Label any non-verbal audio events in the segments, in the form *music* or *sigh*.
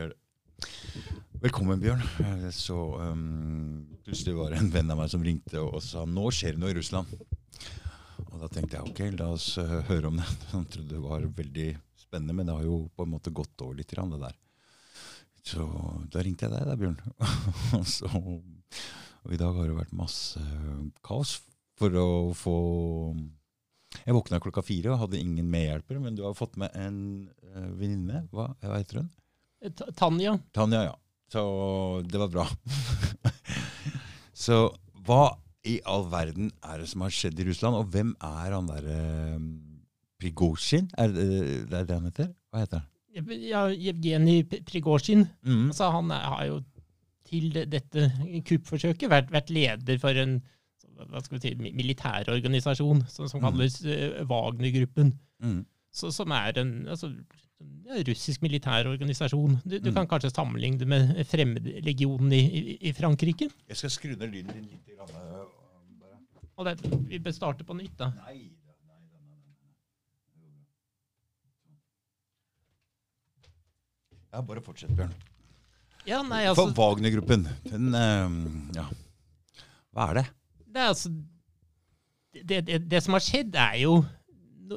gjør det. Velkommen, Bjørn. Eh, Så um, var det en venn av meg som ringte og sa nå skjer det noe i Russland. Og da tenkte jeg ok, la oss eh, høre om det. *laughs* Han trodde det var veldig spennende, men det har jo på en måte gått over litt, det der. Så da ringte jeg deg da, Bjørn. *laughs* og, så, og i dag har det vært masse kaos for å få Jeg våkna klokka fire og hadde ingen medhjelper, men du har fått med en venninne. Hva heter hun? Ta- Tanja. Tanja, ja. Så det var bra. *laughs* så hva i all verden er det som har skjedd i Russland, og hvem er han derre um, Prigozjin? Er det det er det han heter? Hva heter han? Ja, Jevgenij Prigozjin. Mm. Altså, han er, har jo til dette kuppforsøket vært, vært leder for en hva skal vi si, militærorganisasjon som, som Mm. kalles eh, Wagner-gruppen. Mm. Som er en altså, russisk militær organisasjon. Du, du Mm. kan kanskje sammenligne det med Fremmedlegionen i, i, i Frankrike. Jeg skal skru ned lyden din litt. Grann, uh, bare. Og det, vi bør starte på nytt, da. Nei. Ja, bare fortsett, Bjørn. Ja, nei, For altså, Wagner-gruppen, den um, Ja. Hva er det? det, er altså det, det, det som har skjedd, er jo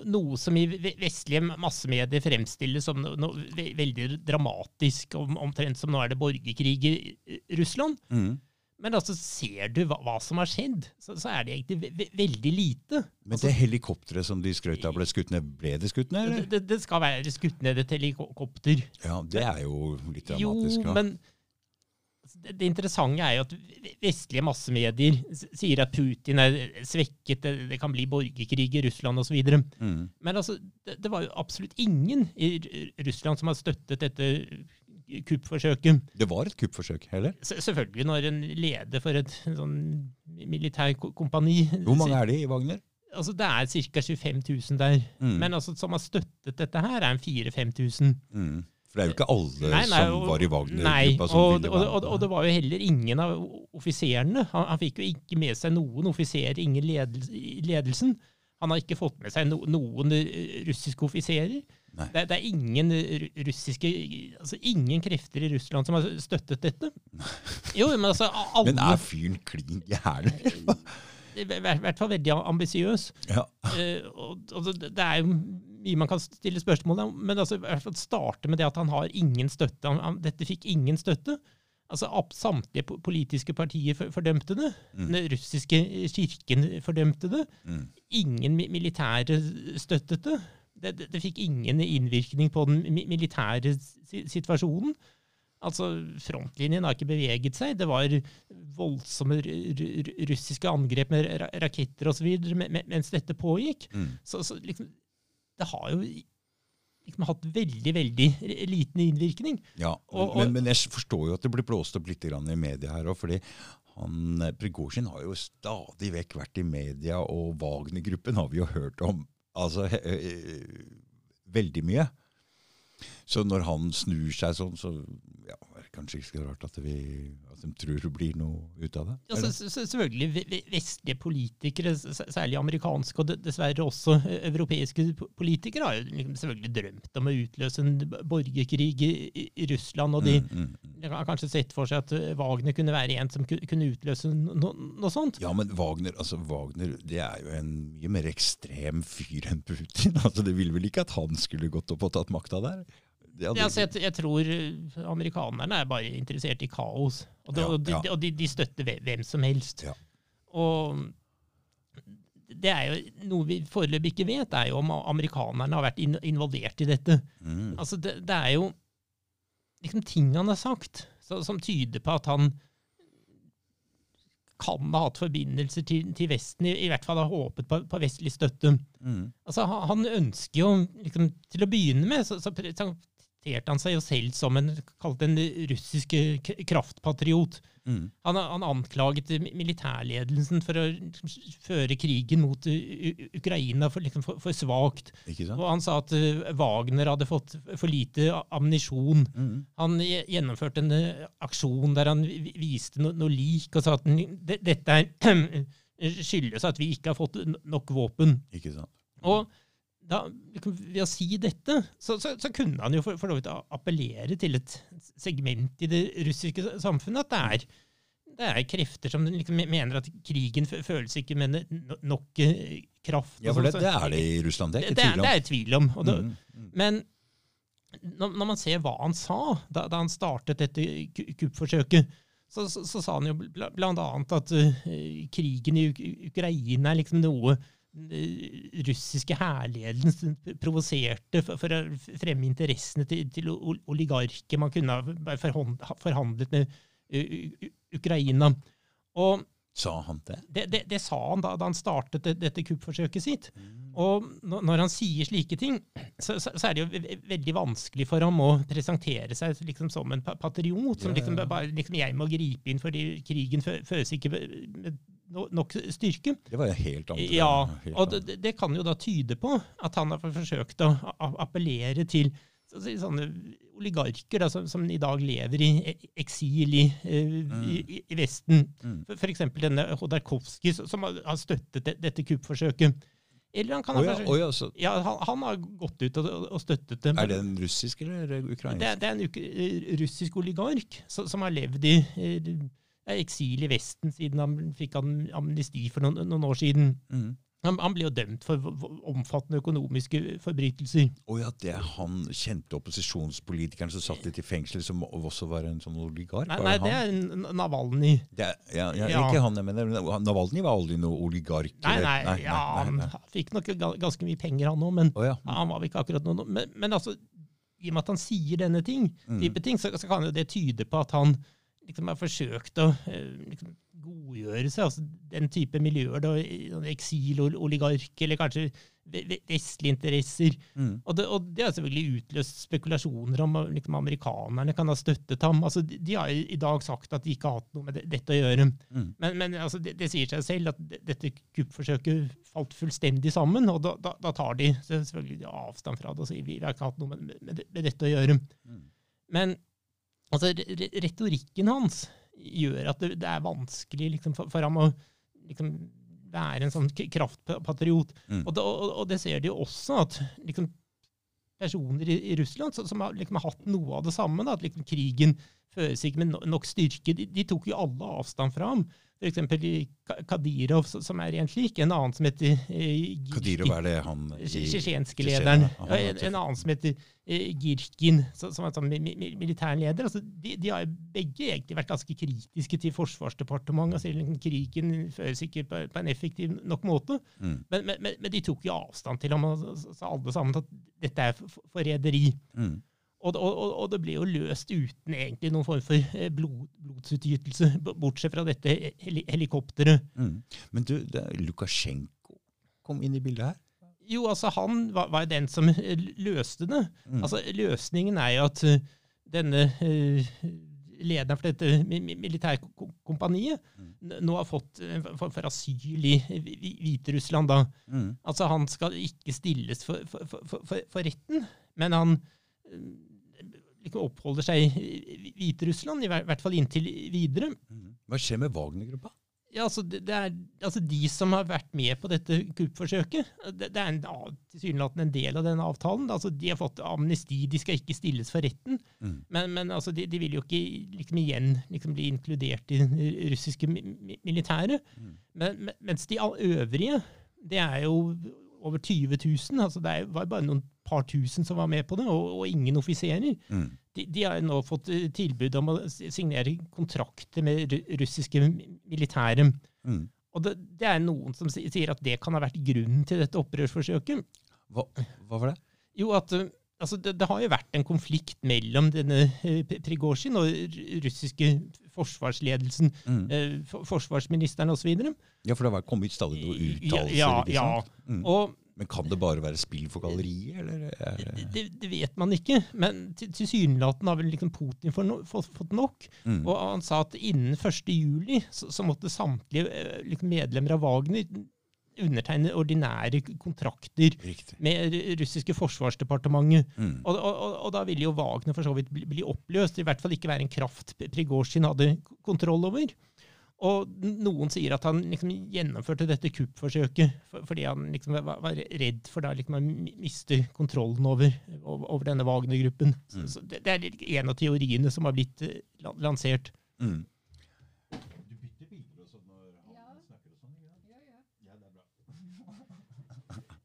noe som i vestlige massemedier fremstilles som noe, veldig dramatisk, om, omtrent som nå er det borgerkrig i Russland. Mm. Men altså, ser du hva, hva som har skjedd, så, så er det egentlig ve ve veldig lite. Men det helikopteret som de skrøt av ble skutt ned, ble det skutt ned, Det, eller? det, det skal være skutt ned et helikopter. Ja, det er jo litt Jo, dramatisk. da. men det, interessante er jo at vestlige massemedier sier at Putin er svekket, det, det kan bli borgerkrig i Russland osv. Mm. Men altså, det, det var jo absolutt ingen i Russland som har støttet dette kuppforsøket. Det var et kuppforsøk, heller? Selvfølgelig når en leder for et sånn militær kompani Hvor mange er de i Wagner? Altså, Det er ca. 25 000 der. Mm. Men altså, som har støttet dette her, er en 4000-5000. Mm. For det er jo ikke alle Nei, nei, som var i Wagner-gruppa som ville være være og, og det var jo heller ingen av offiserene. Han, han fikk jo ikke med seg noen offiserer, ingen ledelse, ledelsen. Han har ikke fått med seg no, noen eh, russiske offiserer. Det, det er ingen eh, russiske Altså ingen krefter i Russland som har støttet dette. Jo, men altså alle Men er fyren klin gæren? I hvert fall veldig ambisiøs. ja. Uh, og, og det det er jo mye man kan stille spørsmål om, men altså, i hvert fall starte med det at han har ingen støtte. Han, han, dette fikk ingen støtte. Altså, Samtlige politiske partier fordømte det. Mm. Den russiske kirken fordømte det. Mm. Ingen militære støttet det. Det, det. det fikk ingen innvirkning på den militære situasjonen. Altså, Frontlinjen har ikke beveget seg. Det var voldsomme ru- ru- russiske angrep med ra raketter osv. mens dette pågikk. Mm. Så, så liksom, det har jo liksom hatt veldig, veldig liten innvirkning. Ja, Og- og- men, men jeg forstår jo at det blir blåst opp litt i media her òg. fordi han, eh, Prigozjin har jo stadig vekk vært i media, og Wagner-gruppen har vi jo hørt om altså, he, eh, veldig mye. Så når han snur seg sånn, så ja, er kanskje ikke så rart at, vi, at de tror det blir noe ut av det. Ja, så, s- s- selvfølgelig ve- ve- Vestlige politikere, særlig amerikanske og dessverre også europeiske politikere, har jo liksom selvfølgelig drømt om å utløse en borgerkrig i, i- Russland. og de Mm, mm, mm. de har kanskje sett for seg at Wagner kunne være en som kunne utløse no, noe sånt. Ja, men Wagner, altså Wagner det er jo en mye mer ekstrem fyr enn Putin. *laughs* altså Det ville vel ikke at han skulle gått opp og tatt makta der? Det Ja, altså, jeg, jeg tror eh, amerikanerne er bare interessert i kaos. Og, de, Ja, og, de, ja. og de, de støtter hvem- som helst. Ja. Og det er jo noe vi foreløpig ikke vet, er jo om amerikanerne har vært in involvert i dette. Mm. Altså, det, det er jo liksom ting han har sagt, så, som tyder på at han kan ha hatt forbindelser til, til Vesten, i, i hvert fall har håpet på, på vestlig støtte. Mm. Altså, han, han ønsker jo, liksom, til å begynne med, så, så presenterte han seg jo selv som en, kalt en russisk eh, kraftpatriot. Mm. Han, han anklaget militærledelsen for å føre krigen mot U Ukraina for, liksom, for, for svakt. Og han sa at eh, Wagner hadde fått for lite ammunisjon. Mm. Han gjennomførte en eh, aksjon der han viste no, noe lik og sa at dette er *clears throat* skyldes at vi ikke har fått nok våpen. Ikke sant? Og da, liksom, ved å si dette, så, så, så kunne han jo for, for til å appellere til et segment i det russiske samfunnet. At det er, det er krefter som liksom mener at krigen føles ikke med nok eh, kraft. Ja, for det, det er det i Russland. Det er det, ikke det, er, tvil det om. er tvil om. Det, Mm, mm. Men når, når man ser hva han sa da, da han startet dette ku- kuppforsøket, så, så, sa han jo bl blant annet at uh, krigen i Uk Ukraina er liksom noe eh, russiske hærledelsen provoserte for, å fremme interessene til, til oligarker. Man kunne ha forhandlet med eh, Ukraina. Og Sa han det? det, det, det sa han da, da han startet dette kuppforsøket sitt. Og når, han sier slike ting, så, så, så er det jo ve- ve- veldig vanskelig for ham å presentere seg liksom som en patriot. Som liksom bare liksom, Jeg må gripe inn fordi krigen fø- føles ikke med nok styrke. Det var jo helt annet. Ja, helt og det, det kan jo da tyde på at han har forsøkt å appellere til så- så- sånne oligarker da, som, som i dag lever i e- eksil i, eh, i, i- i Vesten. Mm. Eksempel denne Hodarkovskij, som har støttet dette kuppforsøket. Eller han kan ha ja, å ja, så ja, han, han har gått ut og, og støttet dem. er det en russisk eller ukrainsk? Det, det er en uk eh, russisk oligark som, som har levd i eh, eksil i Vesten siden han fikk amnesti for noen, noen år siden. Mm. Han, han ble jo dømt for omfattende økonomiske forbrytelser. Å ja, det er han kjente opposisjonspolitikeren som satt litt i fengsel, som også var en sånn oligark? Nei, nei det er Navalny. Det er, ja, ja, Ja. Ikke han, jeg mener Navalny var aldri noe oligark. Nei, nei, nei, ja, han fikk nok ganske mye penger, han òg, men oh, ja. han var ikke akkurat noe Men, men altså, i og med at han sier denne ting, Mm. ting, så, så kan jo det tyde på at han liksom har forsøkt å eh, liksom, godgjøre seg. altså Den type miljøer, da, sånn eller kanskje ve- ve- vestlige interesser. Mm. Og det, og det har selvfølgelig utløst spekulasjoner om liksom, amerikanerne kan ha støttet ham. Altså, de, de har i dag sagt at de ikke har hatt noe med det, dette å gjøre. Mm. Men, men altså, det, det sier seg selv at dette kuppforsøket falt fullstendig sammen, og da, da, da tar de selvfølgelig avstand fra det og sier vi har ikke hatt noe med, med, med dette å gjøre. Mm. Men altså, re- re- retorikken hans gjør at det, er vanskelig liksom, for, for ham å liksom, være en sånn kraftpatriot. Mm. Og, det, og, og det ser de jo også, at liksom, personer i, i Russland som, som har liksom, hatt noe av det samme, da, at liksom, krigen føres ikke med nok styrke, de, de tok jo alle avstand fra ham. For eksempel i Ka- Kadyrov, s- som er en slik, en annen som heter eh, Girkin- Kadirov er det han tsjetsjenske lederen. er en, en annen som heter eh, Girkin, som, er sånn mi- mi- militær leder. Altså, de, de har begge egentlig vært ganske kritiske til Forsvarsdepartementet. Altså, krigen føres ikke på, på en effektiv nok måte. Mm. Men, men, men, de tok jo avstand til ham og sa alle sammen at dette er forræderi. Mm. Og, og, og, det ble jo løst uten egentlig noen form for eh, blod, blodsutgytelse, bortsett fra dette heli helikopteret. Mm. Men du, Lukasjenko kom inn i bildet her? Jo, altså han var, var den som eh, løste det. Mm. Altså Løsningen er jo at eh, denne uh, lederen for dette mi- mi- militærkompaniet Mm. nå har fått en form for asyl i Hvi- Hvi- Hviterussland. da. Mm. Altså Han skal ikke stilles for, for, for, for, for retten, men han liksom oppholder seg i Hviterussland, i hvert fall inntil videre. Mm. Hva skjer med Wagner-gruppa? Ja, altså, det, det er altså de som har vært med på dette kuppforsøket. Det, det er en, tilsynelatende en del av denne avtalen. Altså, de har fått amnesti, de skal ikke stilles for retten. Mm. Men, men altså, de, de vil jo ikke liksom, igjen liksom, bli inkludert i det russiske mi- mi- militæret. Mm. Men, men, mens de øvrige, det er jo over 20 000. Altså, det var bare noen par tusen som var med på det, og, og ingen offiserer. Mm. De, de har nå fått eh, tilbud om å signere kontrakter med russiske militære. Mm. Og det, det er noen som sier at det kan ha vært grunnen til dette opprørsforsøket. Hva, hva var det? Jo, at eh, altså, det, det har jo vært en konflikt mellom denne eh, Prigozjin og russiske forsvarsledelsen, Mm. eh, for, forsvarsministeren osv. Ja, for det har kommet stadig noen uttalelser. Ja, ja. sant? Mm. Og Men kan det bare være spill for galleriet, eller? Er det... det, det vet man ikke, men til- tilsynelatende har vel liksom Putin fått no, fått, fått nok. Mm. Og han sa at innen 1. juli så, så måtte samtlige eh, liksom medlemmer av Wagner undertegne ordinære kontrakter Riktig. med russiske forsvarsdepartementet. Mm. Og, og, og, og da ville jo Wagner for så vidt bli, bli oppløst, i hvert fall ikke være en kraft Prigozjin hadde kontroll over. Og noen sier at han liksom gjennomførte dette kuppforsøket for, fordi han liksom var, var redd for da liksom å miste kontrollen over, over, over denne Wagner-gruppen. Mm. så det, det er en av teoriene som har blitt eh, lansert. Mm.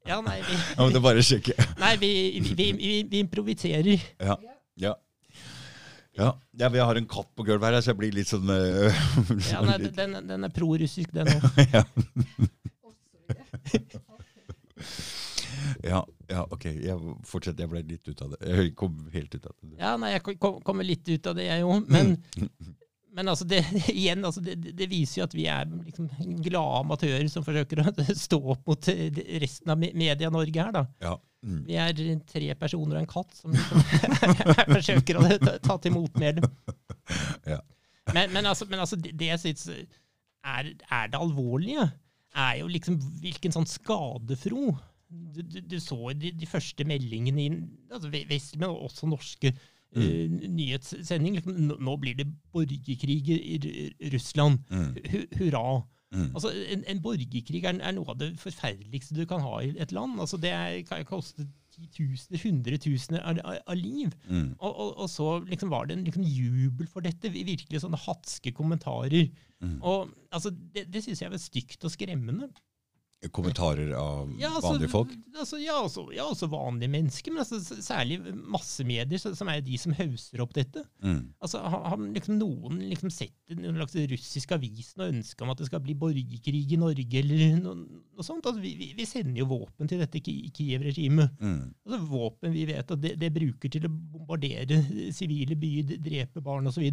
Ja, nei, vi, Ja, men det er bare å sjekke. nei, vi, vi, vi, vi improviserer. Ja. ja. Ja, ja, vi har en katt på gulvet her, så jeg blir litt sånn øh, *laughs* Ja, nei, den, den er prorussisk, den òg. *laughs* ja. *laughs* ja, ja, ok. Jeg fortsetter. Jeg ble litt ut av det. Jeg kom helt ut av det. Ja, nei, jeg kom, kommer litt ut av det, jeg òg. Men, men altså det, igjen, altså det, det viser jo at vi er liksom glade amatører som forsøker å stå opp mot resten av Media-Norge her, da. Ja. Mm. Vi er tre personer og en katt som *laughs* forsøker å ta, ta til motmæle. *laughs* Ja. Men, men, altså, men altså, det, jeg syns er, er det alvorlige, er jo liksom hvilken sånn skadefro du, du, du så de, de første meldingene i altså, ve- vestlige, men også norske eh, nyhetssending. Liksom, nå, blir det borgerkrig i Russland. Mm. Hu, hurra. Mm. Altså, en, en borgerkrig er, er noe av det forferdeligste du kan ha i et land. Altså, det kan koste titusener, hundretusener av, av liv. Mm. Og, og, og så liksom var det en liksom jubel for dette. Virkelig sånne hatske kommentarer. Mm. Og altså, Det, det syns jeg var stygt og skremmende. Kommentarer av Ja, altså, vanlige folk? Altså, ja, også, ja, også vanlige mennesker, men altså, særlig massemedier, som er de som hauser opp dette. Mm. Altså, har, har liksom noen liksom sett en slags russisk avis og ønska om at det skal bli borgerkrig i Norge, eller noe, noe sånt? Altså, vi, vi, vi sender jo våpen til dette Kiev-regimet. Mm. Altså, våpen vi vet at det, det bruker til å bombardere sivile byer, drepe barn osv.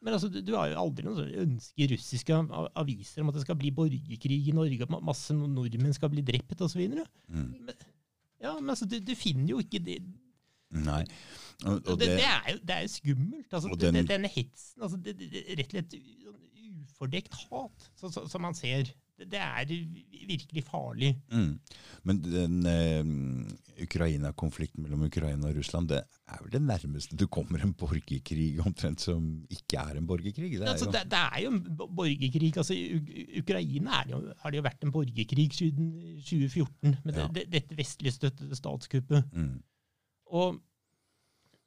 Men altså, du, du har jo aldri noe ønske i russiske aviser om at det skal bli borgerkrig i Norge, at masse nordmenn skal bli drept osv. Mm. Ja, men altså, du, du finner jo ikke det Nei. Og, og det, det, det, er jo, det er jo skummelt. Altså, den- denne hetsen, altså, det, rett og slett sånn ufordekt hat, som man ser. Det, er virkelig farlig. mm. Men den eh, Ukraina-konflikten mellom Ukraina og Russland, det er vel det nærmeste du kommer en borgerkrig omtrent som ikke er en borgerkrig? Det er altså, jo, det, det er jo en borgerkrig. Altså, Ukraina er jo, har det jo vært en borgerkrig siden 2014, med Ja. det, dette vestligstøttede statskuppet. mm. Og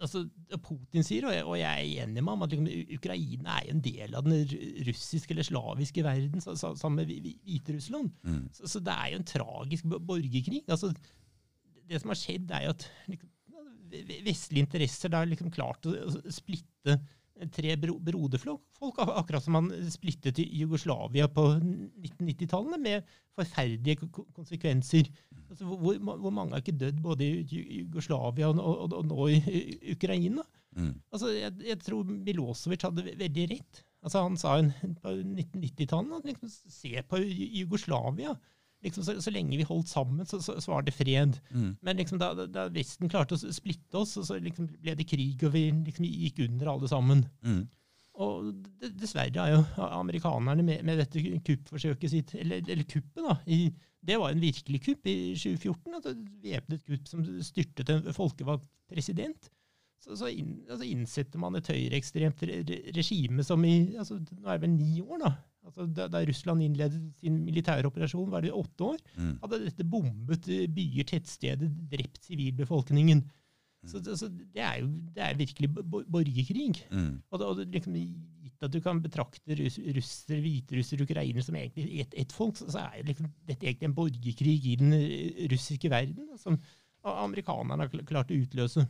altså, Putin sier, og jeg, og jeg er enig med ham, at liksom, Ukraina er en del av den russiske eller slaviske verden, sa- sa- sammen med Vi- Vi- Hviterussland. Mm. Så, så det er jo en tragisk borgerkrig. Altså, det som har skjedd, er jo at liksom, ve- ve- vestlige interesser har liksom klart å å splitte tre bro broderfolk, folk, akkurat som man splittet i Jugoslavia på 1990-tallene, med forferdelige ko- ko- konsekvenser. Altså, hvor, hvor mange har ikke dødd både i Jugoslavia og, og, og nå i i Ukraina? Mm. Altså, jeg, jeg tror Milosevic hadde veldig rett. Altså, han sa en, på 1990-tallet liksom, se på Jugoslavia. Liksom, så, så lenge vi holdt sammen, så, så, så var det fred. Mm. Men liksom, da, da- Vesten klarte å splitte oss, så, så liksom ble det krig, og vi liksom gikk under alle sammen. Mm. Og dessverre er jo amerikanerne med, med dette kuppforsøket sitt, eller, eller kuppet, da. I, det var en virkelig kupp i 2014. Altså, et væpnet kupp som styrtet en folkevalgt president. Så, så inn, altså innsetter man et høyreekstremt re, re, regime som i altså, Nå er det vel ni år, da. Altså, da, da Russland innledet sin militære operasjon, var det åtte år. Mm. Hadde dette bombet eh, byer, tettsteder, drept sivilbefolkningen. Så, det- så det er jo det er virkelig bo- bo- borgerkrig. Mm. Og, det, og det, liksom, gitt at du kan betrakte russ, russer, hviterussere, ukrainere som egentlig ett et folk, så, så er liksom, dette egentlig en borgerkrig i den eh, russiske verden, som amerikanerne har klart å utløse.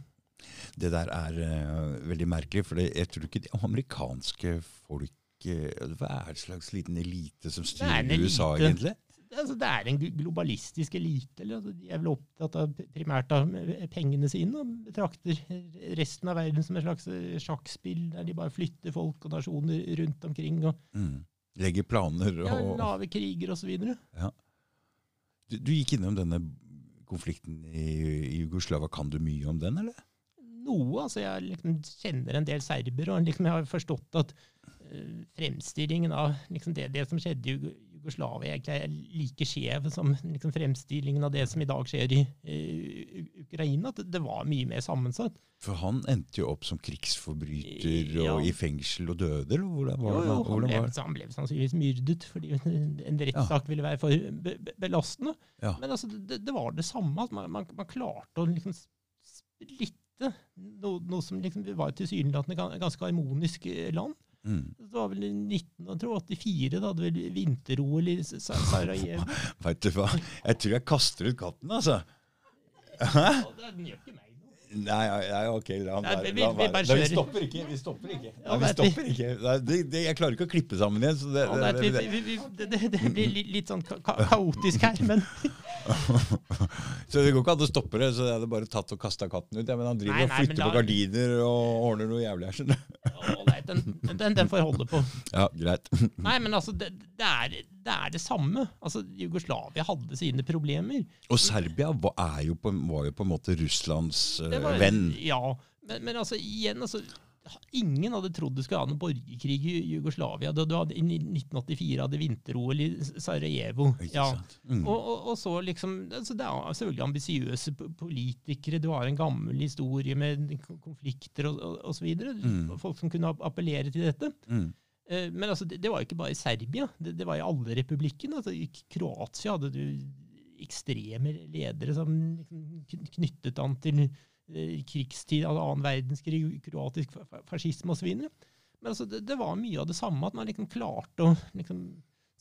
Det der er uh, veldig merkelig, for jeg tror ikke de amerikanske folk eh, Hva er det slags liten elite som er styrer USA, elite. egentlig? Altså, det er en globalistisk elite. Eller, altså, de er vel opptatt av primært av pengene sine og betrakter resten av verden som et slags eh, sjakkspill der de bare flytter folk og nasjoner rundt omkring og Mm. Legger planer ja, lave kriger osv. du, du gikk innom denne konflikten i, i Jugoslava. Kan du mye om den, eller? noe. altså Jeg liksom kjenner en del serbere, og liksom jeg har forstått at fremstillingen av liksom det, det som skjedde i Jugoslavia egentlig er like skjev som liksom, fremstillingen av det som i dag skjer i uh, Ukraina. At det var mye mer sammensatt. For han endte jo opp som krigsforbryter Ja. og i fengsel og døde, eller hvordan var det? jo, han, ble, han ble sannsynligvis myrdet, fordi *laughs* en rettssak ville være for be be belastende. Ja. Men altså, det, det var det samme. Man, man, man klarte å liksom splitte noe, noe som liksom var et tilsynelatende gan- ganske harmonisk eh, land. Mm. Det var vel i 1984, da hadde vel vinter-OL i Sa- Sarajevo. *laughs* Vet du hva? Jeg tror jeg kaster ut katten, altså. Hæ? det- Den gjør ikke meg. Nei, nei, ok, la han være. vi- vi bare vi kjører. stopper ikke. Vi stopper ikke. Nei, vi stopper ikke. Nei, det, det, jeg klarer ikke å klippe sammen igjen. Så det, det, det, det, blir litt, sånn ka ka- kaotisk her, men *laughs* så det går ikke an å stoppe det. Så jeg hadde bare tatt og kasta katten ut. Ja, men han driver Nei, og flytter da- på gardiner og ordner noe jævlig her. skjønner du. den, den, den får holde på. Ja, greit. Nei, men altså, det, det, er, det er det samme. Altså, Jugoslavia hadde sine problemer. Og Serbia var, er jo på, var jo på en måte Russlands uh, var- venn. Ja, men, men altså, igjen, altså, ingen hadde trodd det skulle ha noen borgerkrig i Jugoslavia. Da du hadde, I 1984 hadde vinter-OL i Sarajevo. Ja. Mm. Og, og, og så liksom, altså Det er selvfølgelig ambisiøse politikere. Du har en gammel historie med konflikter og, videre. Mm. Folk som kunne appellere til dette. Mm. Eh, Men altså, det, det var ikke bare i Serbia, det, det var i alle republikkene. Altså, I Kroatia hadde du ekstreme ledere som liksom knyttet an til eh, krigstid, altså annen verdenskrig, kroatisk fa- fa- fascisme osv. Men altså, det, det var mye av det samme, at man liksom klarte å liksom,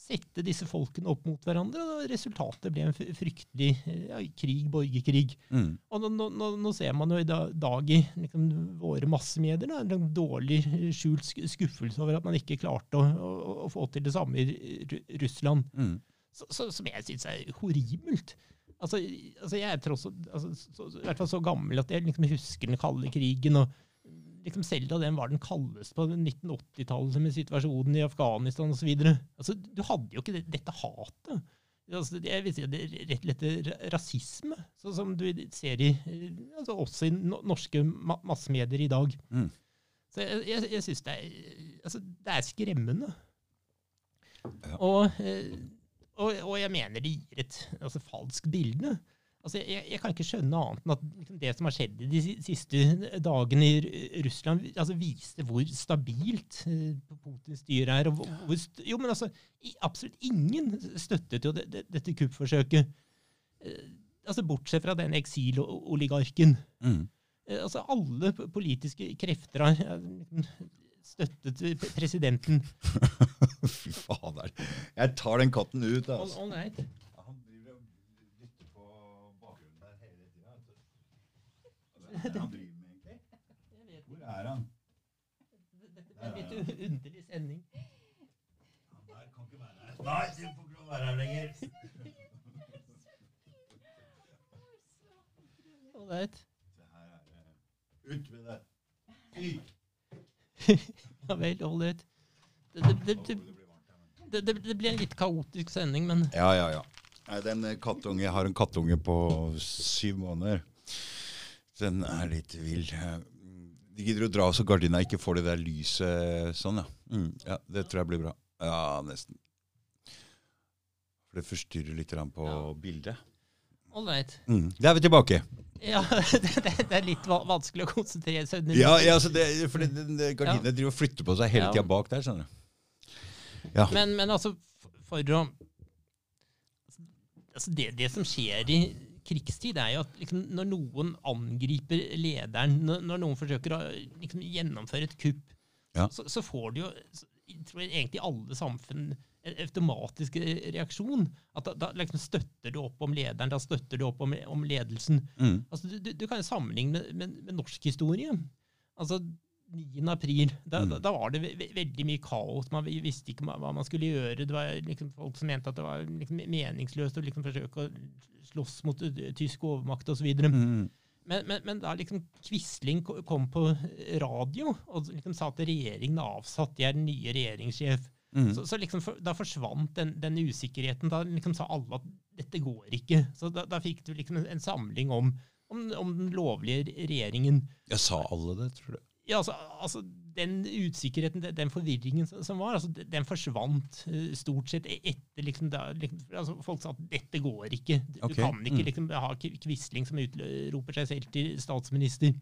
sette disse folkene opp mot hverandre. og Resultatet ble en fryktelig ja, krig, borgerkrig. Mm. Og nå, nå, nå, ser man jo i dag i liksom, våre massemedier da, en dårlig skjult skuffelse over at man ikke klarte å, å, å få til det samme i Russland. Mm. Så, så, som jeg syns er horribelt. Altså, altså Jeg er tross alt altså, så, så, i hvert fall så gammel at jeg liksom husker den kalde krigen. og liksom Selv da den var den kaldeste på 1980-tallet, med situasjonen i Afghanistan osv. Altså, du hadde jo ikke det, dette hatet. Altså, det- jeg vil si det er rett og slett rasisme, sånn som du ser i, altså også i norske ma massemedier i dag. Mm. Så jeg, jeg, jeg syns det, altså, det er skremmende. Ja. Og, eh, og, og jeg mener det gir et altså, falskt bilde. Altså, jeg, jeg kan ikke skjønne annet enn at liksom, det som har skjedd de siste dagene i Russland, altså, viste hvor stabilt eh, Putins styre er. Og hvor, hvor st jo, men altså, i, absolutt ingen støttet jo det, det, dette kuppforsøket. Eh, altså, bortsett fra den eksiloligarken. Mm. Eh, altså, alle politiske krefter har støttet presidenten. *laughs* Fy fader. Jeg tar den katten ut, All, altså. all right. Han driver og dytter på bakgrunnen der hele tida. Hva er det *laughs* han driver med, egentlig? Jeg vet Hvor er han? Dette er en litt underlig sending. Han der kan ikke være her. Nei, du får ikke lov å være her lenger. *laughs* Ålreit. Se her er det. Ut med det. Fy! *laughs* Ja vel, ålreit. Det, det, det, det, Det blir det, det, det en litt kaotisk sending, men Ja, ja, ja. Nei, den kattunge, Jeg har en kattunge på syv måneder. Den er litt vill. Eh, De gidder å dra så gardina ikke får det der lyset sånn, ja. Mm, ja. Det tror jeg blir bra. Ja, nesten. For det forstyrrer litt på Ja. bildet. all right. Mm. Da er vi tilbake. Ja, *laughs* det, det, det er litt vanskelig å konsentrere seg under. Ja, ja altså det, for det, det, det, gardinene driver og flytter på seg hele Ja. tida bak der, skjønner du. Ja. Men, men altså, for å altså det, det som skjer i krigstid, er jo at liksom, når noen angriper lederen, når, når noen forsøker å liksom, gjennomføre et kupp, Ja. så, så får du jo jeg tror egentlig alle samfunn en automatisk reaksjon. At da, da liksom støtter du opp om lederen, da støtter du opp om, om ledelsen. Mm. Altså, du, du, du kan jo sammenligne med, med, med norsk historie. Altså, 9. april, da, Mm. da, da var det ve ve veldig mye kaos. Man visste ikke hva man skulle gjøre. Det var liksom folk som mente at det var liksom meningsløst å liksom forsøke å slåss mot uh, tysk overmakt osv. Mm. Men, men, men da liksom Quisling kom på radio og liksom sa at regjeringen er avsatt, jeg er den nye regjeringssjef. Mm. Så, så liksom for, Da forsvant den, den usikkerheten. Da liksom sa alle at dette går ikke. Så da, da fikk du liksom en, en samling om, om, om den lovlige regjeringen. Jeg sa alle det, tror du? Ja, altså, altså Den usikkerheten, den, forvirringen som, var, altså, den, forsvant eh, stort sett e- etter liksom, da, liksom altså, Folk sa at 'dette går ikke'. Du okay. kan ikke mm. liksom, ha Quisling som utroper seg selv til statsminister.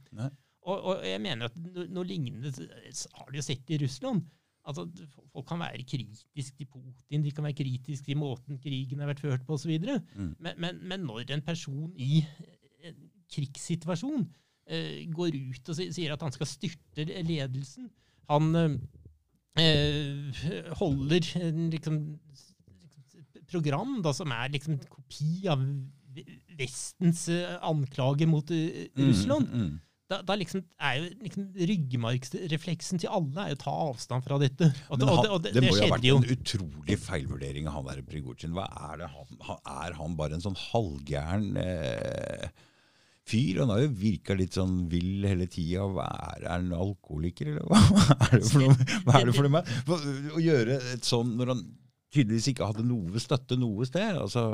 Og, og jeg mener at no, noe lignende har de jo sett i Russland. Altså, Folk kan være kritiske til Putin, de kan være kritiske til måten krigen har vært ført på osv. Mm. Men, men, men når en person i en krigssituasjon eh, går ut og sier at han skal styrte ledelsen Han eh, eh, holder liksom, program da, som er liksom en kopi av Vestens eh, anklage mot eh, Russland. Mm, mm. Da, da liksom er jo liksom ryggmargsrefleksen til alle er jo å ta avstand fra dette. Og, det- og, det, og det, det må jo ha vært jo. en utrolig feilvurdering av han der Prigozjin. Er han, han Er han bare en sånn halvgæren eh, fyr? Han har jo virka litt sånn vill hele tida. Er er han alkoholiker, eller *laughs* hva er det for noe? Hva er det for noe med? Å gjøre et sånn når han tydeligvis ikke hadde noe støtte noe sted. altså...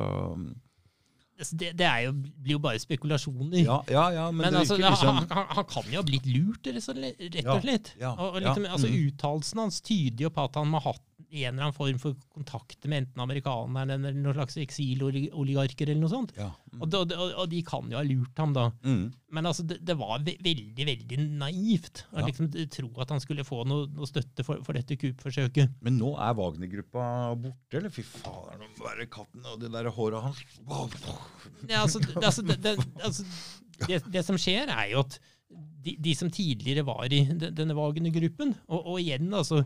Altså, Det, det er jo, blir jo bare spekulasjoner. Ja, ja, ja men, Men altså, liksom han, han, han kan jo ha blitt lurt, rett og slett. Ja, ja, og, liksom, altså, mm. Uttalelsen hans tyder jo på at han må ha hatt en eller annen form for kontakt med enten amerikanerne eller noen slags eksiloligarker eller noe sånt. ja. mm, Og, de, og, de kan jo ha lurt ham da. Mm. Men altså, det, det var veldig veldig naivt å Ja. liksom tro at han skulle få noe, noe støtte for, for dette kuppforsøket. Men nå er Wagner-gruppa borte, eller? Fy fader, nå må være katten og det der håret hans. Ja, altså, det, altså, det, det, altså, det, det som skjer, er jo at de, de som tidligere var i denne Wagner-gruppen, og, og igjen altså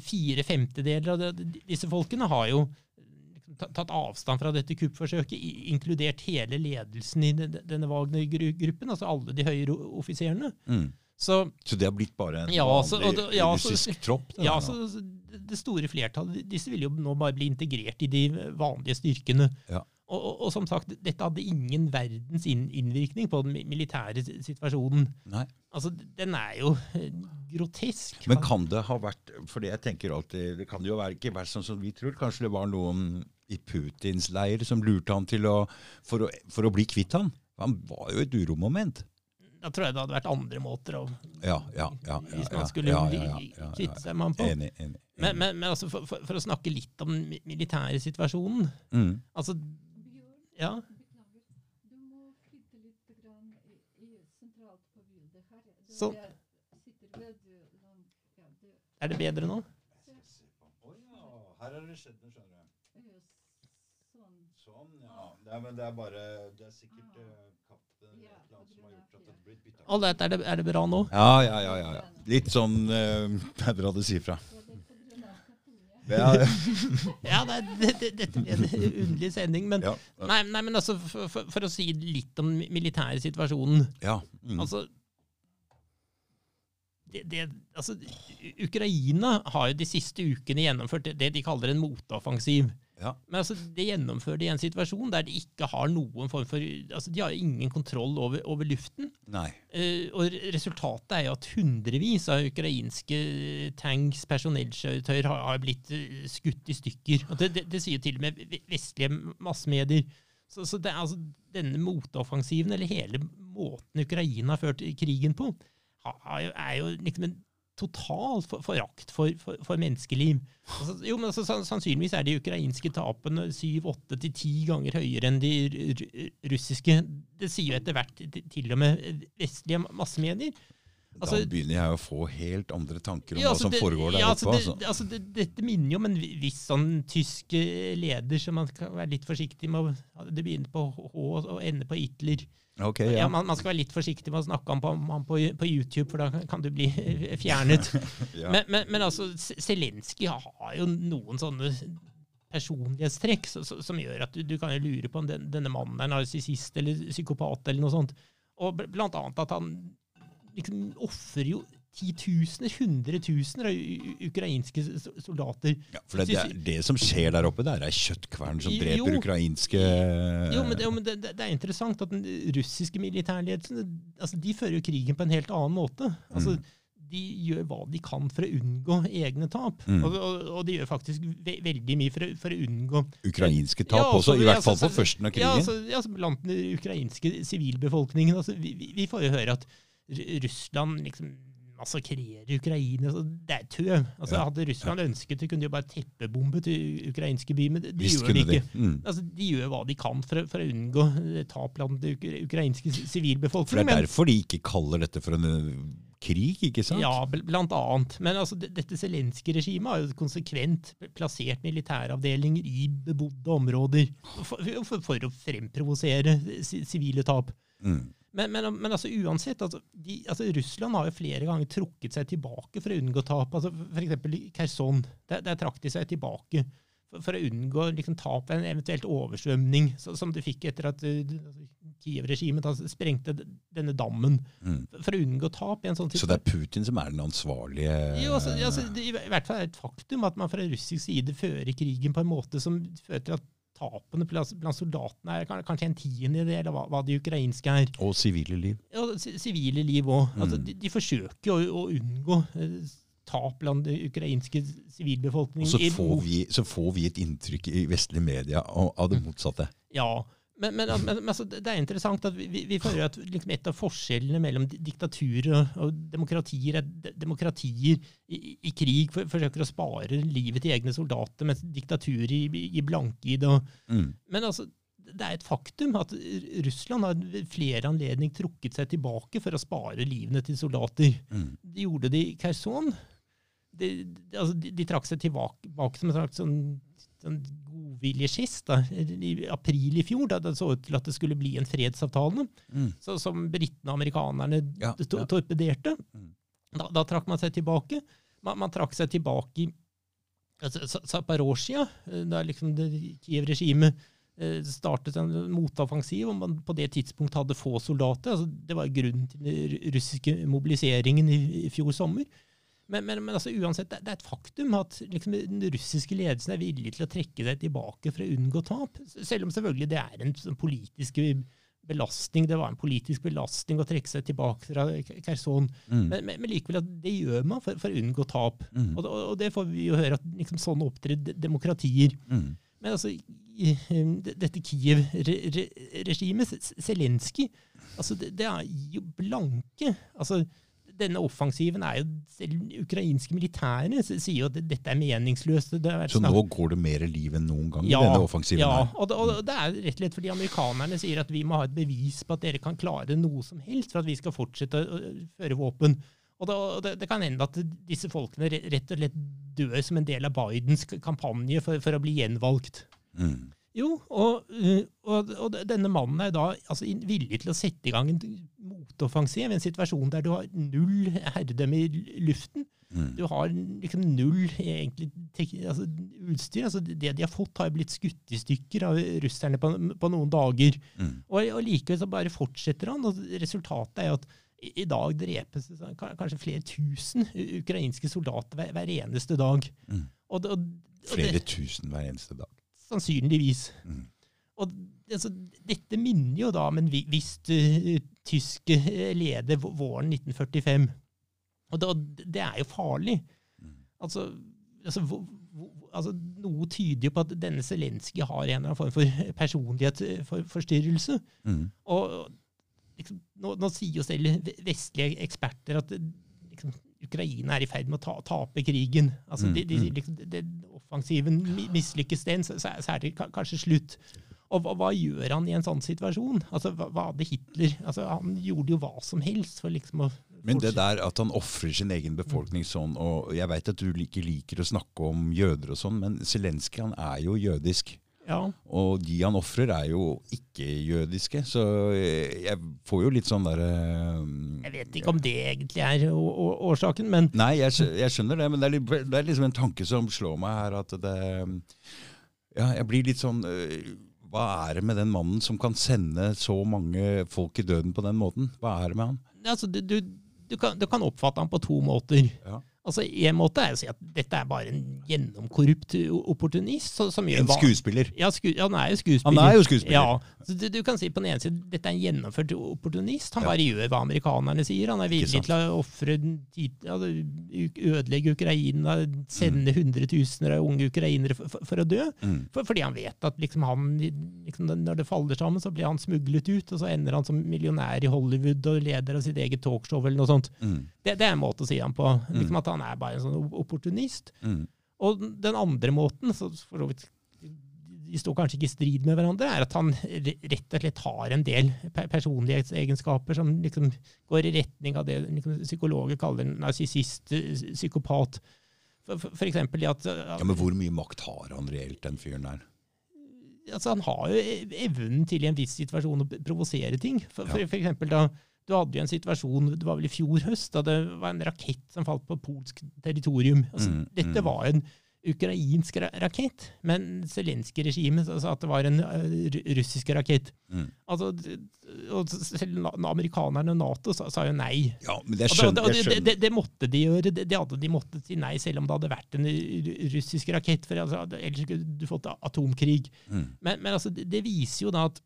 fire femtedeler av disse folkene har jo liksom tatt avstand fra dette kuppforsøket, inkludert hele ledelsen i de- denne Wagner-gruppen, altså alle de høyere offiserene. Mm. Så Så det har blitt bare en Ja, så- vanlig ja, så- russisk tropp? det Ja, så Det store flertallet disse vil jo nå bare bli integrert i de vanlige styrkene. Ja. Og, og, og som sagt, dette hadde ingen verdens innvirkning på den militære situasjonen. Nei. Altså, Den er jo eh, grotesk. Men kan det ha vært For det jeg tenker alltid Det kan jo være, ikke være sånn som vi tror. Kanskje det var noen i Putins leir som lurte han til å For å, for å bli kvitt han. Han var jo et uromoment. Da tror jeg det hadde vært andre måter å Ja, ja, ja. Hvis man skulle kvitte seg med han på. Enig. enig, enig. Men, men, men altså, for, for, for å snakke litt om den militære situasjonen mm. altså, Ja, Du må flytte litt grann i, i sentralt på bildet her. Du Sånn. Ja, det Er det bedre nå? Her har det skjedd noe, skjønner du. sånn. Sånn, ja. Det er, men det er bare Det er sikkert Ah. Ja, som har gjort at det bytta. Er, det- er det bra nå? Ja, ja, ja, ja, ja. Litt sånn uh, Det er bra du sier fra. Og det er på grunn av Katrine. Ja, Ja, *laughs* det, det, det, dette blir en underlig sending. Men, ja. nei, nei, men altså, for, for, for å si litt om den militære situasjonen ja. Mm. Altså det, det, altså, Ukraina har jo de siste ukene gjennomført det, det de kaller en motoffensiv. Ja. Men altså, det gjennomfører de i en situasjon der de ikke har noen form for altså, De har ingen kontroll over, over luften. Nei. Uh, og resultatet er jo at hundrevis av ukrainske tanks, personellkjøretøyer, har, har blitt eh, skutt i stykker. Det, det, det sier til og med vestlige massemedier. Så, så det er altså denne motoffensiven, eller hele måten Ukraina har ført krigen på, har jo- er jo liksom en total for- forakt for, for, for menneskeliv. Altså, jo, men altså, Sannsynligvis er de ukrainske tapene syv, åtte til ti ganger høyere enn de ru- ru- russiske. Det sier jo etter hvert til og med vestlige massemedier. Altså- da begynner jeg å få helt andre tanker om Ja, hva altså, som det- foregår der ja, oppe. altså, Altså. det, altså, det, dette minner jo om en viss sånn tysk eh, leder, så man skal være litt forsiktig med å Det begynner på H og ender på Hitler. Okay, Ja, man, man skal være litt forsiktig med å snakke om på, på, på YouTube, for da kan- kan du bli *laughs* fjernet. *laughs* Men, men, men altså, Zelenskyj har jo noen sånne personlighetstrekk så- som gjør at du, du kan jo lure på om den, denne mannen er narsissist eller psykopat eller noe sånt. Og bl- blant annet at han liksom ofrer jo titusener, hundretusener av ukrainske soldater. Ja, for det, det, er- det som skjer der oppe, det er kjøttkvern som Jo. dreper ukrainske Jo, men, det, jo, men det, er interessant at den russiske militærledelsen altså, de fører jo krigen på en helt annen måte. Altså, De gjør hva de kan for å unngå egne tap. Mm. Og, og, og de gjør faktisk ve veldig mye for å, for å unngå ukrainske tap Ja, også, også, i ja, hvert fall altså, på førsten av Ja, krigen. altså, ja, altså blant den ukrainske sivilbefolkningen. Altså, vi, vi- vi får jo høre at Russland liksom massakrerer Ukraina. Altså, det er tøv. Altså, Ja, Hadde Russland ønsket det, kunne de jo bare teppebombet til ukrainske byer, men de, Visst gjør det ikke. de. Mm. Altså, de gjør hva de kan for, for å unngå tap blant den ukrainske sivilbefolkningen. For det er derfor de ikke kaller dette for en krig, ikke sant? Ja, blant annet. Men altså, dette Zelenskyj-regimet har jo konsekvent plassert militæravdelinger i bebodde områder for, for, for å fremprovosere sivile tap. Mm. Men, men, men altså, uansett, altså, de, altså, Russland har jo flere ganger trukket seg tilbake for å unngå tap. Altså, for eksempel i Kherson. Der, der trakk de seg tilbake for, for å unngå liksom, tap ved en eventuelt oversvømning, så, som de fikk etter at uh, Kiev-regimet altså, sprengte denne dammen. Mm. For å unngå tap i en sånn Så det er Putin som er den ansvarlige jo, altså, altså, det, I hvert fall er det et faktum at man fra russisk side fører krigen på en måte som fører til at tapene blant soldatene er kanskje en tiendedel av hva, hva de ukrainske er. Og sivile liv. Ja, sivile liv òg. Altså, Mm. de, de forsøker å, å unngå eh, tap blant den ukrainske Og sivilbefolkningen. så får, vi, så får vi et inntrykk i vestlige media av, av det motsatte. Ja, men, men, men, altså, det er interessant at vi, vi- føler at liksom et av forskjellene mellom diktaturer og, og demokratier er at demokratier i, i krig for, forsøker å spare livet til egne soldater, mens diktaturer i det. og- Mm. Men altså, det er et faktum at Russland har flere anledninger trukket seg tilbake for å spare livene til soldater. Mm. De gjorde det i Kherson. De, de, altså, de, de trakk seg tilbake, tilbake som en slags sånn, sånn godviljegest da, i april i fjor, da det så ut til at det skulle bli en fredsavtale, Mm. så, som britene og amerikanerne Ja, to- ja. torpederte. Mm. Da, da trakk man seg tilbake. Man, man trakk seg tilbake i altså, Zaporozhia, eh, da liksom Kiev-regimet eh, startet en motoffensiv, og man på det tidspunkt hadde få soldater. Altså, det var grunnen til den russiske mobiliseringen i, i fjor sommer. Men, men, men altså, uansett, det, det er et faktum at liksom, den russiske ledelsen er villig til å trekke seg tilbake for å unngå tap. Selv om selvfølgelig det er en sånn politisk belastning. Det var en politisk belastning å trekke seg tilbake fra Kherson. Mm. Men, men, likevel, at det gjør man for, for å unngå tap. Mm. Og, og, det får vi jo høre, at liksom, sånn opptrer demokratier. Mm. Men altså, um, dette Kiev-regimet, Zelenskyj, altså, det, det er jo blanke. Altså, denne offensiven er jo Selv ukrainske militære sier jo at dette er meningsløst. Har Så nå går det mer liv enn noen gang ja, i denne offensiven ja, her. og det, og det er rett og slett fordi amerikanerne sier at vi må ha et bevis på at dere kan klare noe som helst for at vi skal fortsette å føre våpen. Og det, det, kan hende at disse folkene rett og slett dør som en del av Bidens kampanje for, for å bli gjenvalgt. Mm. Jo, og, uh, og, og denne mannen er da altså, villig til å sette i gang en motoffensiv i en situasjon der du har null herredømme i luften. Mm. Du har liksom null egentlig altså, utstyr. Altså, det de har fått, har blitt skutt i stykker av russerne på, på noen dager. Mm. Og, og likevel så bare fortsetter han. og Resultatet er at i, i dag drepes kanskje flere tusen ukrainske soldater hver, hver eneste dag. Mm. Og, og, og Flere tusen hver eneste dag. sannsynligvis. Mm. Og altså, dette minner jo da om en viss uh, tysk eh, leder våren 1945. Og det, det er jo farlig. Mm. Altså, altså, hvor- hvor- altså Noe tyder jo på at denne Zelenskyj har en eller annen form for personlighetsforstyrrelse. Mm. Og liksom, nå, nå sier jo selv vestlige eksperter at liksom, Ukraina er i ferd med å ta, tape krigen. Altså, Mm, de, de, mm. liksom, den offensiven mi- mislykkes den, så, så er det kanskje slutt. Og hva, hva gjør han i en sånn situasjon? Altså, hva, hva hadde Hitler altså, Han gjorde jo hva som helst for liksom å Men det der at han ofrer sin egen befolkning sånn, og jeg veit at du ikke liker å snakke om jøder og sånn, men Zelenskyj han er jo jødisk. Ja, Og de han ofrer er jo ikke-jødiske, så jeg får jo litt sånn derre jeg vet ikke om det egentlig er årsaken, men Nei, jeg, jeg skjønner det, men det er, litt, det er liksom en tanke som slår meg her, at det Ja, jeg blir litt sånn øh, Hva er det med den mannen som kan sende så mange folk i døden på den måten? Hva er det med han? altså, du, du, du, kan, du kan oppfatte han på to måter. Ja. Altså, En måte er å si at dette er bare en gjennomkorrupt opportunist. som gjør En skuespiller. Ja, sku, ja, han er jo skuespiller. Han er jo skuespiller. Ja, du, du kan si på den ene siden dette er en gjennomført opportunist. Han Ja. bare gjør hva amerikanerne sier. Han er villig til å ofre ødelegge Ukraina, sende hundretusener av unge ukrainere for, for, for å dø. Mm. For, fordi han vet at liksom han, liksom, når det faller sammen, så blir han smuglet ut, og så ender han som millionær i Hollywood og leder av sitt eget talkshow eller noe sånt. Mm. Det, det er en måte å si han på. Liksom At han er bare en sånn opportunist. Mm. Og den andre måten, så for så vidt de står kanskje ikke i strid med hverandre, er at han rett og slett har en del personlighetsegenskaper som liksom går i retning av det liksom, psykologer kaller narsissist, psykopat. For, for, for eksempel det at Ja, Men hvor mye makt har han reelt, den fyren der? altså, Han har jo e- evnen til i en viss situasjon å provosere ting. For, for, for eksempel da du hadde jo en situasjon, det var vel i fjor høst, da det var en rakett som falt på polsk territorium. Altså, Mm, dette mm. var en ukrainsk rakett, men Zelenskyj-regimet sa at det var en eh, russisk rakett. Mm. Altså, og selv amerikanerne og Nato sa, sa jo nei. Ja, men det, skjønner, og jeg det, det, det, det måtte de gjøre. Det, hadde de måttet si nei, selv om det hadde vært en russisk rakett. for altså, Ellers skulle du fått atomkrig. Mm. Men, men altså, det, det viser jo da at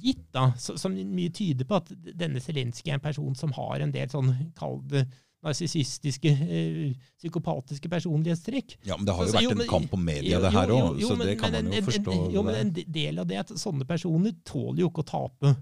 Gitt da, så, som mye tyder på at denne Zelenskyj er en person som har en del sånn, kall det narsissistiske, eh, psykopatiske personlighetstrekk. Ja, men det har jo vært jo, en kamp om media, det her òg, så men- det kan man jo en- en- forstå. Jo, men en del av det er at sånne personer tåler jo ikke å tape.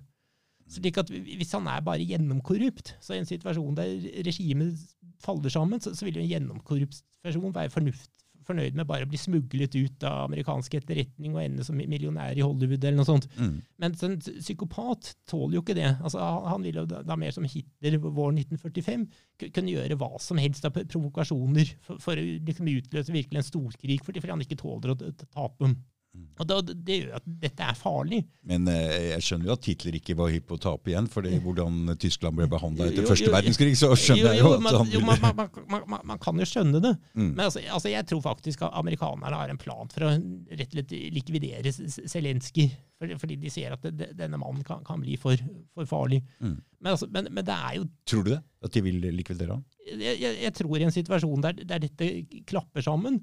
Slik at Hvis han er bare gjennomkorrupt, så i en situasjon der regimet faller sammen, så, så vil jo en gjennomkorrupt person være fornuft, fornøyd med bare å bli smuglet ut av amerikansk etterretning og ende som millionær i Hollywood eller noe sånt. Mm. Men en psykopat tåler jo ikke det. Altså, han ville jo da, mer som Hitler våren 1945 kunne gjøre hva som helst av provokasjoner for, for å liksom utløse virkelig en storkrig, fordi, han ikke tåler å tape. Mm. Og da, Det gjør at dette er farlig. Men eh, jeg skjønner jo at Hitler ikke var hypp på å tape igjen, For hvordan Tyskland ble behandla etter Jo, første jo, verdenskrig, så skjønner jeg jo at man, han ville man, man, man, man, man kan jo skjønne det. Mm. Men altså, altså, jeg tror faktisk at amerikanerne har en plan for å rett og slett likvidere Zelenskyj. Fordi, de ser at det, denne mannen kan, kan bli for, for farlig. Mm. Men, altså, men, men det er jo Tror du det? At de vil likvidere han? jeg, jeg, jeg tror i en situasjon der, der dette klapper sammen,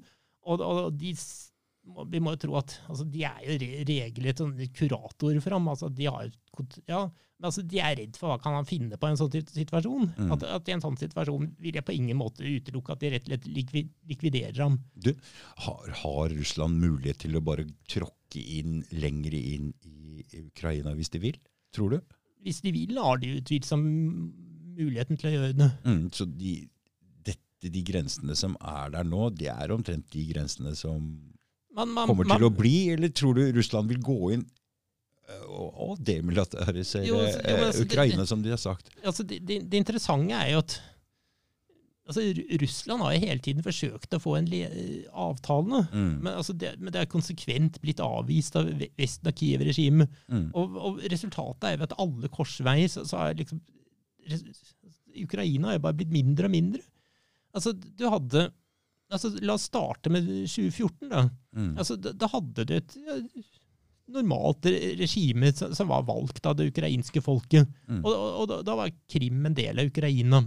og, og de, vi må jo tro at altså, de er jo re, regelrett sånn kuratorer for ham. Altså, de, har, ja, men altså, de er redd for hva kan han finne på i en sånn situasjon. Mm. At, at i en sånn situasjon vil jeg på ingen måte utelukke at de rett og slett likvi, likviderer ham. Du, har, har Russland mulighet til å bare tråkke inn lenger inn i Ukraina hvis de vil? Tror du? Hvis de vil, har de utvilsomt muligheten til å gjøre det. Mm, så de, dette, de grensene som er der nå, det er omtrent de grensene som Man, man, kommer man- til å bli, eller tror du Russland vil gå inn eh, og, og demilitarisere Jo, altså, jo, altså, eh, det- Ukraina, som de har sagt? altså, det, det, det interessante er jo at altså, Russland har jo hele tiden forsøkt å få en le avtale. Mm, Men, altså, det, men det er konsekvent blitt avvist av ve- Vesten og Kiev-regimet. mm, Og, og resultatet er jo at alle korsveier så, så er liksom Ukraina har jo bare blitt mindre og mindre. Altså, du hadde altså, La oss starte med 2014, da. mm. Altså, da, da hadde du et ja, normalt regime som, som var valgt av det ukrainske folket. Mm. Og, og, og da, da var Krim en del av Ukraina.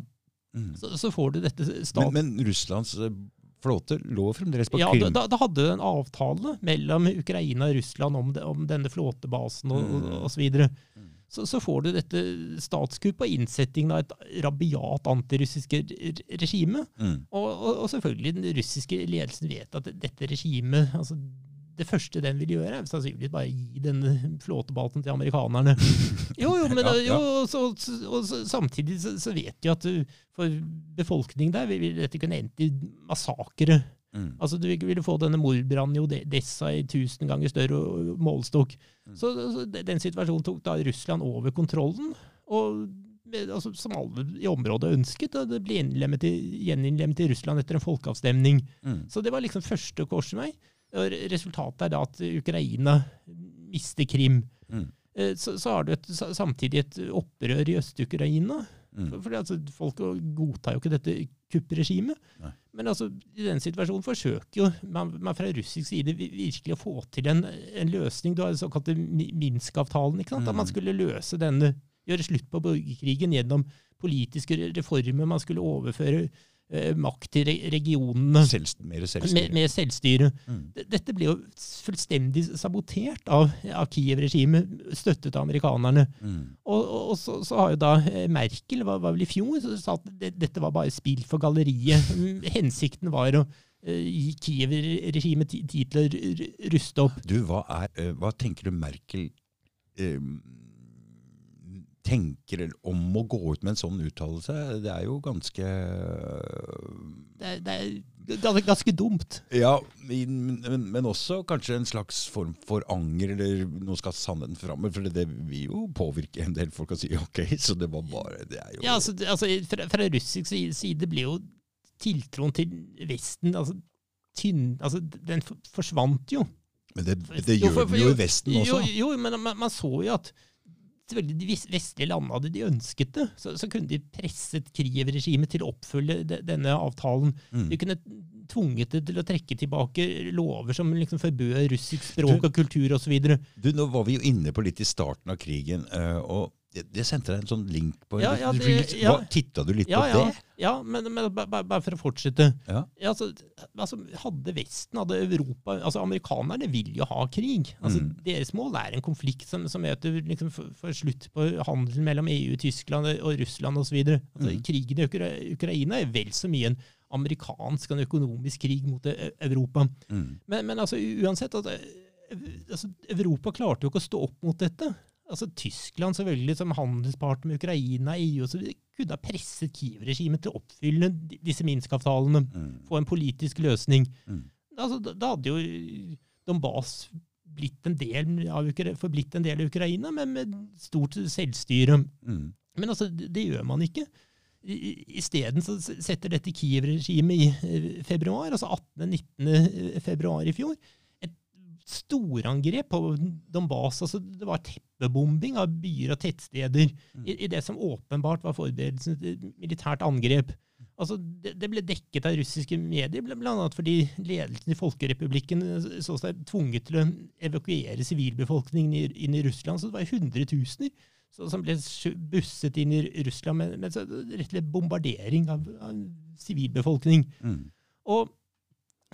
Mm. Så, så får du dette stat... Men, men Russlands eh, flåte lå fremdeles på ja, Krim. da, da hadde du en avtale mellom Ukraina og Russland om, det, om denne flåtebasen og, og, Mm. og så. Så, så får du dette statskuppet og innsettingen av et rabiat antirussiske regime. Mm. Og, og, og selvfølgelig den russiske ledelsen vet at dette regimet altså Det første den vil gjøre, er sannsynligvis bare gi denne flåtebaten til amerikanerne. *laughs* Jo, jo, men Ja, jo, ja. og, så, og så, samtidig så, så vet de at uh, for befolkningen der vil dette kunne endt i massakre. Mm. Altså Du ville få denne mordbrannen i Odessa i tusen ganger større målestokk. Mm. Så, så den situasjonen tok da Russland over kontrollen, og altså, som alle i området ønsket. og Det ble i, gjeninnlemmet i Russland etter en folkeavstemning. Mm. Så det var liksom første korsvei. Og resultatet er da at Ukraina mister Krim. Mm. Eh, Så, så har du et, samtidig et opprør i Øst-Ukraina. Mm. For, for altså, Folk godtar jo ikke dette kuppregimet. Nei. Men altså, i den situasjonen forsøker jo man, man fra russisk side virkelig å få til en, en løsning. Du har den såkalte Minsk-avtalen. ikke sant? At man Mm. skulle løse denne, gjøre slutt på borgerkrigen gjennom politiske reformer. Man skulle overføre makt til regionene Selv, mer med, selvstyre. med selvstyre. Mm. Dette ble jo fullstendig sabotert av, av Kiev-regimet, støttet av amerikanerne. Mm. Og, og, og så, så har jo da eh, Merkel, var, var vel i fjor, så sa at det, dette var bare spill for galleriet. *laughs* Mm, Hensikten var å eh, gi Kiev-regimet ti- tid til å ruste opp. Du, hva, er, eh, hva tenker du Merkel eh, tenker om å gå ut med en sånn uttalelse? Det er jo ganske Det, er- det er ganske, dumt. Ja, men, men- men også kanskje en slags form for anger, eller nå skal sannheten fram. For det, det vil jo påvirke en del folk å si ok, så det var bare Det er jo Ja, altså, altså fra, fra russisk side blir jo tiltroen til Vesten altså, tynn, altså, Den forsvant jo. Men det, det Jo, gjør for- for- den jo i Vesten også. Jo, jo men man, man så jo at selvfølgelig de vestlige landene hadde de ønsket det, så, så kunne de presset Kiev-regimet til å oppfølge de, denne avtalen. Mm. De kunne tvunget det til å trekke tilbake lover som liksom forbød russisk språk og kultur osv. Du, Nå var vi jo inne på litt i starten av krigen, eh, og jeg, sendte deg en sånn link på Ja, ja, det- ja. Hva- Titta du litt Ja, på ja, det? ja, men, men ba- ba- bare for å fortsette. Ja. Ja, altså, altså, hadde Vesten, hadde Europa altså Amerikanerne vil jo ha krig. Altså, Mm. Deres mål er en konflikt som, som du liksom får slutt på handelen mellom EU, Tyskland og Russland osv. Altså, Mm. Krigen i Ukra Ukraina er vel så mye en amerikansk og en økonomisk krig mot E- Europa. Mm. Men, men altså, uansett altså, altså, Europa klarte jo ikke å stå opp mot dette. Altså, Tyskland selvfølgelig som handelspartner med Ukraina, EU osv. kunne ha presset Kiev-regimet til å oppfylle disse Minsk-avtalene. Mm. Få en politisk løsning. Mm. Altså, da, da hadde jo Donbas blitt en del av, forblitt en del av Ukraina, men med stort selvstyre. Mm. Men altså, det, gjør man ikke. Isteden så setter dette Kiev-regimet i eh, februar, altså 18.-19. februar i fjor, storangrep på Donbas. Altså, det var teppebombing av byer og tettsteder i, i det som åpenbart var forberedelsen til et militært angrep. Altså, det, det ble dekket av russiske medier, bl.a. fordi ledelsen i Folkerepublikken så seg tvunget til å evakuere sivilbefolkningen inn i Russland. Så det var hundretusener som ble busset inn i Russland med, med rett og slett bombardering av, av sivilbefolkning. Mm. Og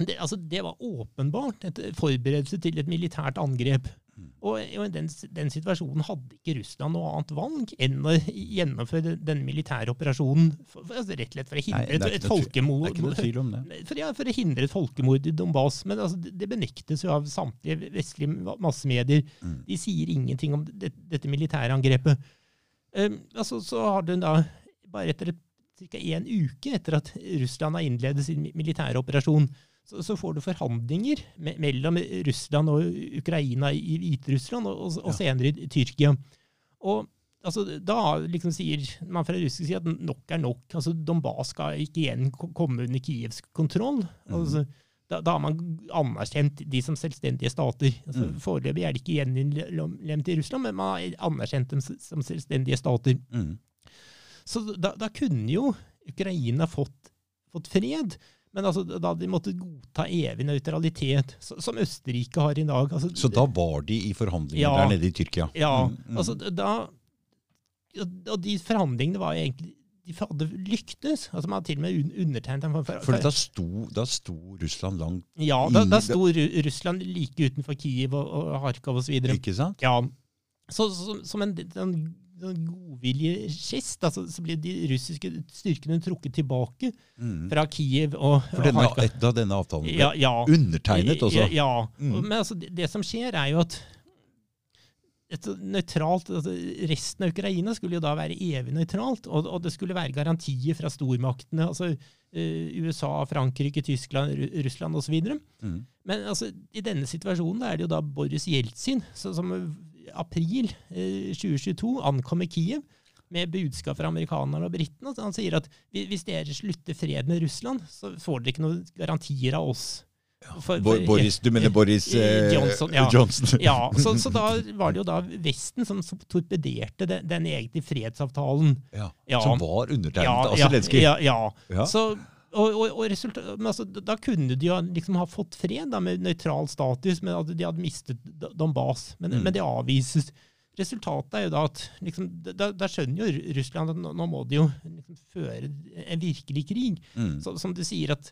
det, altså, det var åpenbart et forberedelse til et militært angrep. Mm. Og, i den, den situasjonen hadde ikke Russland noe annet valg enn å gjennomføre den militære operasjonen. For, for, altså, rett og slett for å hindre er et, et folkemord. Er. For, ja, for å hindre et folkemord i Donbas. Men altså, det, det benektes jo av samtlige vestlige massemedier. Mm. De sier ingenting om det, dette militære angrepet. Um, altså, så har den da, bare etter ca. én uke etter at Russland har innledet sin militære operasjon, så, så får du forhandlinger me mellom Russland og Ukraina i Hviterussland, og, og, senere i Tyrkia. Og altså, da liksom sier man fra russisk side at nok er nok. altså Donbas skal ikke igjen komme under Kievs kontroll. Altså, da, da har man anerkjent de som selvstendige stater. Altså, Mm. Foreløpig er de ikke gjeninnlemmet i Russland, men man har anerkjent dem som selvstendige stater. Mm. Så da, da kunne jo Ukraina fått, fått fred, men altså, da de måtte godta evig nøytralitet, som Østerrike har i dag. Altså, Så da var de i forhandlinger Ja. der nede i Tyrkia? Ja, Mm, mm. altså da Og de forhandlingene var egentlig De hadde lyktes. Altså Man hadde til og med undertegnet dem. For, for, For da sto, da sto Russland langt Ja, da, da sto Russland like utenfor Kiev og, og Harkov osv. Ikke sant? Ja. Så, så, som en sånn, sånn godvilje gest, altså, så ble de russiske styrkene trukket tilbake Mm. fra Kiev og, For og denne, Kharkov. denne avtalen ble Ja, ja. undertegnet også? Ja, ja. Mm. Men altså, det, det som skjer, er jo at et nøytralt, altså Resten av Ukraina skulle jo da være evig nøytralt, og, og det skulle være garantier fra stormaktene. altså eh, USA, Frankrike, Tyskland, Ru Russland osv. Mm. Men altså, i denne situasjonen er det jo da Boris Jeltsin som, april eh, 2022 ankommer Kiev med budskap fra amerikanerne og britene. Han sier at hvis dere slutter fred med Russland, så får dere ikke noen garantier av oss. For- for- Boris, du mener Boris eh, Johnson, ja. Johnson. Ja, så, så da var det jo da Vesten som torpederte den, den egentlige fredsavtalen. Ja, Ja. Som var undertegnet av ja, Zelenskyj. ja. Ja. Så, og, og, og men altså, da kunne de jo liksom ha fått fred da, med nøytral status, men at de hadde mistet Donbas. Men, Mm. men det avvises. resultatet er jo da at liksom, da, da skjønner jo Russland at nå, nå må de jo liksom føre en virkelig krig. Mm. Så, som du sier at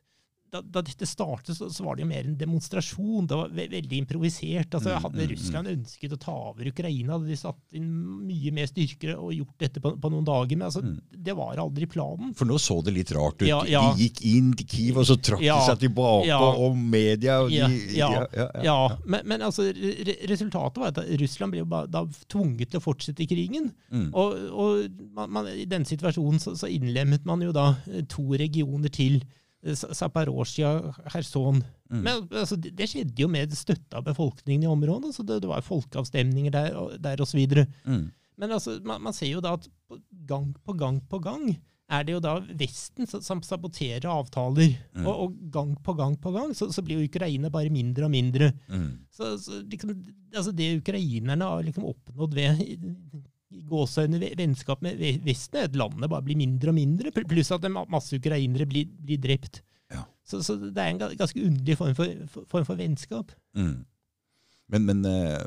da, da dette startet, så, så var det jo mer en demonstrasjon. Det var ve veldig improvisert. Altså, Mm, hadde mm, mm. Russland ønsket å ta over Ukraina, hadde de satt inn mye mer styrker og gjort dette på, på noen dager. Men altså, Mm. det var aldri planen. For nå så det litt rart ut. Ja, ja. De gikk inn til Kiev, og så trakk Ja, de seg tilbake, ja. og media og de, Ja, ja, ja, ja, Ja, men, men altså, re resultatet var at Russland ble jo bare, da tvunget til å fortsette krigen. Mm. Og, og man, man, i denne situasjonen så, så innlemmet man jo da eh, to regioner til. Eh, Zaporozhia, Kherson. Mm. Men altså, det, skjedde jo med støtte av befolkningen i området. så Det, det var folkeavstemninger der, og- der osv. Mm. Men altså, man, man ser jo da at gang på gang på gang er det jo da Vesten som, saboterer avtaler. Mm. Og, og gang på gang på gang så, så blir jo Ukraina bare mindre og mindre. Mm. Så, så liksom, altså det ukrainerne har liksom oppnådd ved gåseøyne vennskap med ve- Vesten, er at landet bare blir mindre og mindre, pluss at masse ukrainere blir, blir drept. Ja. Så, så det er en ganske underlig form for, for, form for vennskap. Mm. Men, men eh,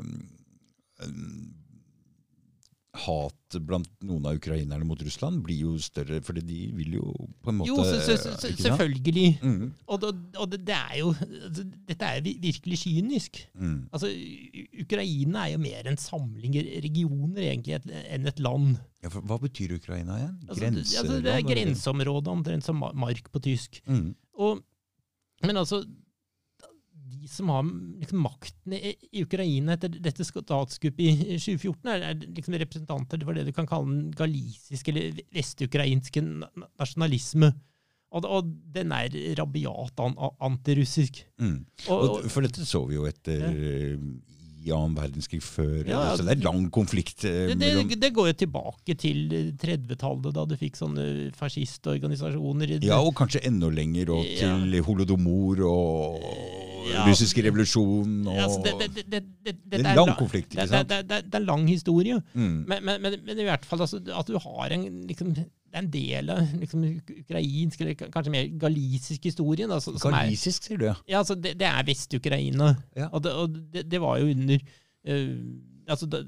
hatet blant noen av ukrainerne mot Russland blir jo større, for de vil jo på en måte Jo, så, så, så, så, selvfølgelig. Mm. Og, det, og det, det er jo altså, Dette er virkelig kynisk. Mm. Altså, Ukraina er jo mer en samling regioner egentlig et- enn et land. Ja, for hva betyr Ukraina igjen? Altså, det, altså, det er grenseområdet omtrent som mark på tysk. Mm. Og, men altså, som har liksom makten i, i Ukraina etter dette statskuppet i 2014, er, er liksom representanter for det du kan kalle den galisiske eller vestukrainske na- na- nasjonalisme. Og, og den er rabiat an, antirussisk. Mm. Og, Og, for dette så vi jo etter ja. i annen verdenskrig før, Ja, ja. så det er lang konflikt eh, det, det, det går jo tilbake til 30-tallet, da du fikk sånne fascistorganisasjoner. Ja, og kanskje enda lenger, og Ja. til holodomor og Ja. russiske revolusjonen og altså, det, det, det, det, er en lang konflikt, ikke det, sant? det, er en lang historie. Mm. Men, men, men, men i hvert fall altså, at du har en, liksom, det er en del av liksom, ukrainsk, eller kanskje mer galisisk historie. Da, som, som er, Galisisk, sier du, ja. ja, altså, det, det er Vest-Ukraina. Ja. Og, det, og det, det var jo under uh, altså, da,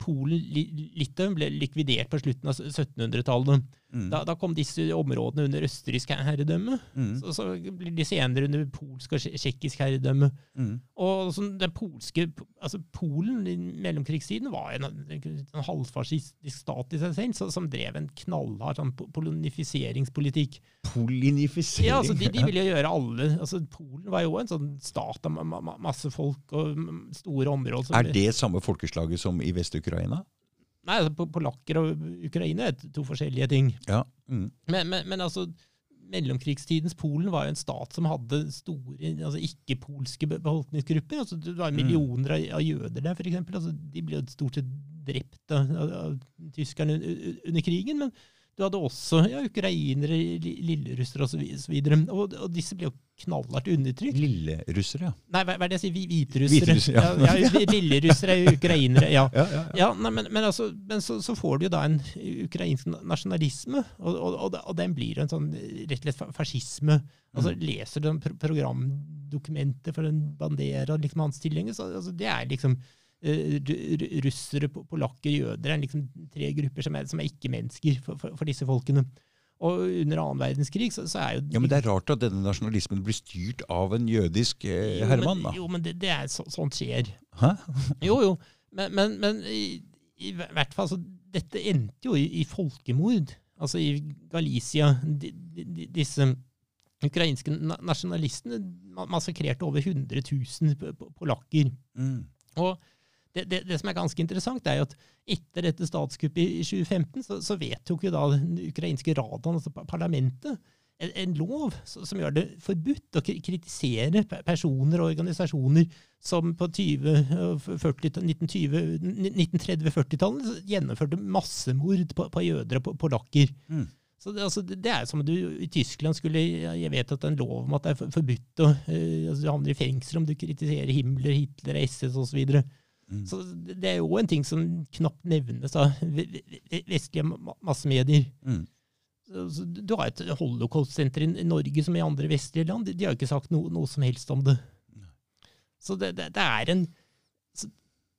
Polen, Li- Litauen, ble likvidert på slutten av 1700-tallet. Mm. Da, da kom disse områdene under østerriksk herredømme. Mm. Så, så blir de senere under polsk og tsje- tsjekkisk herredømme. Mm. Og så, den polske, altså Polen i mellomkrigstiden var en, en halvfascistisk stat i seg selv, så, som drev en knallhard sånn, polonifiseringspolitikk. Polinifisering. Ja, altså de, de ville gjøre alle altså Polen var jo en sånn stat av ma ma masse folk og store områder. Er det samme folkeslaget som i Vest-Ukraina? Nei, altså, Polakker og Ukraina er to forskjellige ting. Ja. Mm. Men, men, men altså, mellomkrigstidens Polen var jo en stat som hadde store altså ikke-polske be- befolkningsgrupper. Altså, det var Mm. millioner av, jøder der, eksempel. Altså, de ble jo stort sett drept av, av, tyskerne under krigen. Men du hadde også ja, ukrainere, lillerussere osv. Og, så og, og disse ble jo knallhardt undertrykt. Lillerussere, ja. Nei, hva, hva er det jeg sier? Hvi- Hviterussere. Hviterussere, ja. ja. ja, Lillerussere er *laughs* ukrainere. ja. Ja, ja, ja. Ja, nei, men, men, altså, men så, så får du jo da en ukrainsk nasjonalisme, og, og, og, og den blir jo en sånn rett og slett fascisme. Altså, Mm. Leser du pro programdokumentet for en Bandera, liksom hans tilhenger, så altså, det er liksom ru- russere, po- polakker, jøder er liksom tre grupper som er, som er ikke-mennesker for, for, for disse folkene. Og under annen verdenskrig så, så er jo Ja, men Det er rart at denne nasjonalismen blir styrt av en jødisk eh, Jo, herremann. da. jo, men det, det er så, sånt skjer. Hæ? Jo, jo. Men, men, men i, i hvert fall, så dette endte jo i, i folkemord. Altså i Galicia. De, de, disse ukrainske nasjonalistene massakrerte over 100 000 p- p- polakker. Mm. Og det, det, det som er ganske interessant, er jo at etter dette statskuppet i 2015, så, så vedtok jo da den ukrainske radaen, altså parlamentet, en, en lov som, gjør det forbudt å kritisere personer og organisasjoner som på 20, 1920 1930-40-tallet gjennomførte massemord på, på jøder og på polakker. Mm. Så det, altså, det det er som om du i Tyskland skulle Jeg vet at det er en lov om at det er forbudt å eh, altså, Du havner i fengsel om du kritiserer Himmler, Hitler, SS osv. Mm. Så det er jo en ting som knapt nevnes av *laughs* ve- ve- vestlige massemedier. Mm. Du har et holocaust-senter i Norge som i andre vestlige land. De har jo ikke sagt noe, noe som helst om det. Så det, det, det er en så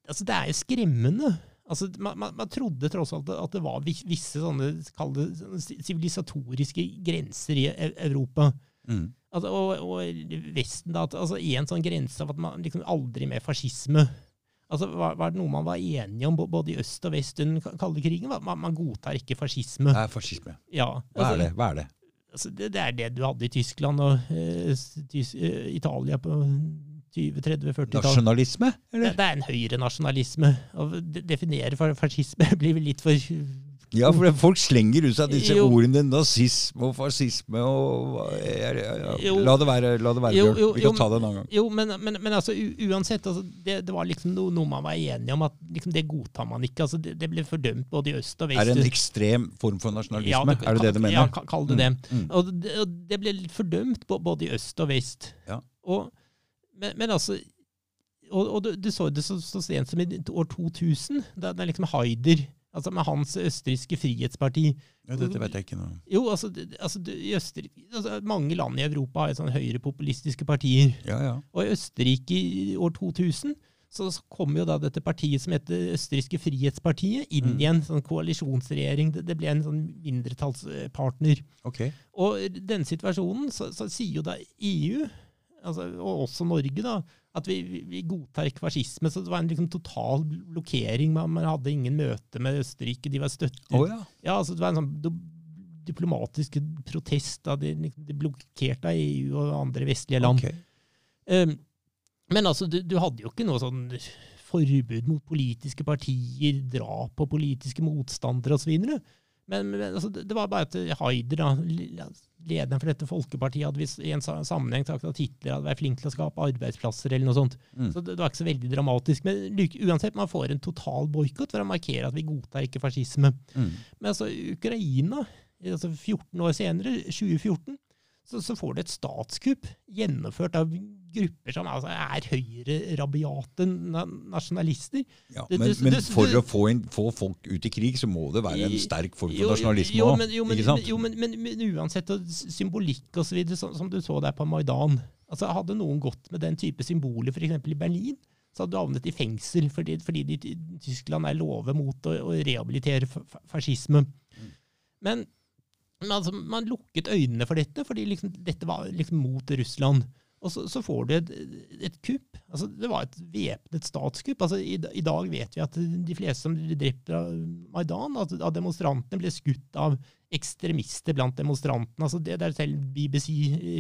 altså, det er jo skremmende. Altså, man, man, man trodde tross alt at det var visse sånne det sivilisatoriske grenser i E- Europa. Mm. Altså, og, og Vesten, da. At, altså, en sånn grense av at man liksom aldri mer fascisme. Altså, var, var det noe man var enige om både i øst og vest under den kalde krigen? Man, man godtar ikke fascisme. Det er fascisme. Ja, Hva altså, er det? Hva er det? Altså, det, det er det du hadde i Tyskland og uh, s- Tys eh, Italia på 20-, 30-, 40-tallet. Nasjonalisme? Det, Eller? det er en høyrenasjonalisme. Å definere fascisme *laughs* blir vel litt for Ja, for folk slenger ut seg disse Jo. ordene nazisme og fascisme og ja, ja, ja. La det være, la det være Jo, jo, Vi kan ta det en annen gang. Jo, men, men, men altså, uansett, altså, det, det var liksom noe, noe man var enige om, at liksom, det godtar man ikke. Altså, det, det ble fordømt både i øst og vest. Er det en ekstrem form for nasjonalisme? Er det det du mener? Ja, kall det det. Mm. Og det, og det ble fordømt både i øst og vest. Ja. Og, men, men altså Og, og du, du så det så, så sent som i år 2000, da, da liksom Haider Altså med hans østerrikske frihetsparti. Ja, dette vet jeg ikke noe om. Jo, altså, altså altså Mange land i Europa har sånne høyrepopulistiske partier. Ja, ja. Og i Østerrike i år 2000 så kom jo da dette partiet som heter Østerrikske Frihetspartiet, inn Mm. i en sånn koalisjonsregjering. Det, det ble en sånn mindretallspartner. Ok. Og i denne situasjonen så, så sier jo da EU, altså, og også Norge, da, at vi, vi, vi godtar ikke fascisme. Så det var en liksom total blokkering. Man, man hadde ingen møte med Østerrike. De var støttet. Oh, ja. Ja, altså det var en sånn diplomatiske diplomatisk protest. Da. De, liksom, de blokkerte av EU og andre vestlige land. Okay. Um, men altså, du, du hadde jo ikke noe sånn forbud mot politiske partier, drap på politiske motstandere osv. Men, men altså, det det var bare at Haider, da, lederen for dette folkepartiet, hadde i en sammenheng sagt at Hitler hadde vært flink til å skape arbeidsplasser eller noe sånt. Mm. Så det, det var ikke så veldig dramatisk. Men uansett, man får en total boikott for å markere at vi godtar ikke fascisme. Mm. Men altså, Ukraina, altså 14 år senere, 2014, så, så får du et statskupp gjennomført av grupper som altså er høyrerabiate na nasjonalister. Ja, men, det- men for det- å få, inn, få folk ut i krig, så må det være en sterk form for Jo, nasjonalisme jo, òg. men, jo, men, jo, men, men, uansett, symbolikk og så videre, som, som du så der på Maidan altså Hadde noen gått med den type symboler f.eks. i Berlin, så hadde du havnet i fengsel fordi, fordi de, Tyskland er lovet mot å, å rehabilitere fa- fa- fascisme. Mm. Men altså, man lukket øynene for dette, fordi liksom, dette var liksom mot Russland. Og så, så får du et, et kupp. Altså, det var et væpnet statskupp. Altså, i, I dag vet vi at de fleste som ble drept av Maidan, at, av demonstrantene, ble skutt av ekstremister blant demonstrantene. Altså, det der selv BBC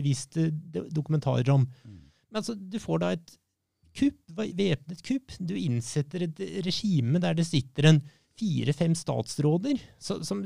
viste dokumentarer om. Mm. Men altså, du får da et kupp, væpnet kupp. Du innsetter et regime der det sitter en fire-fem statsråder så, som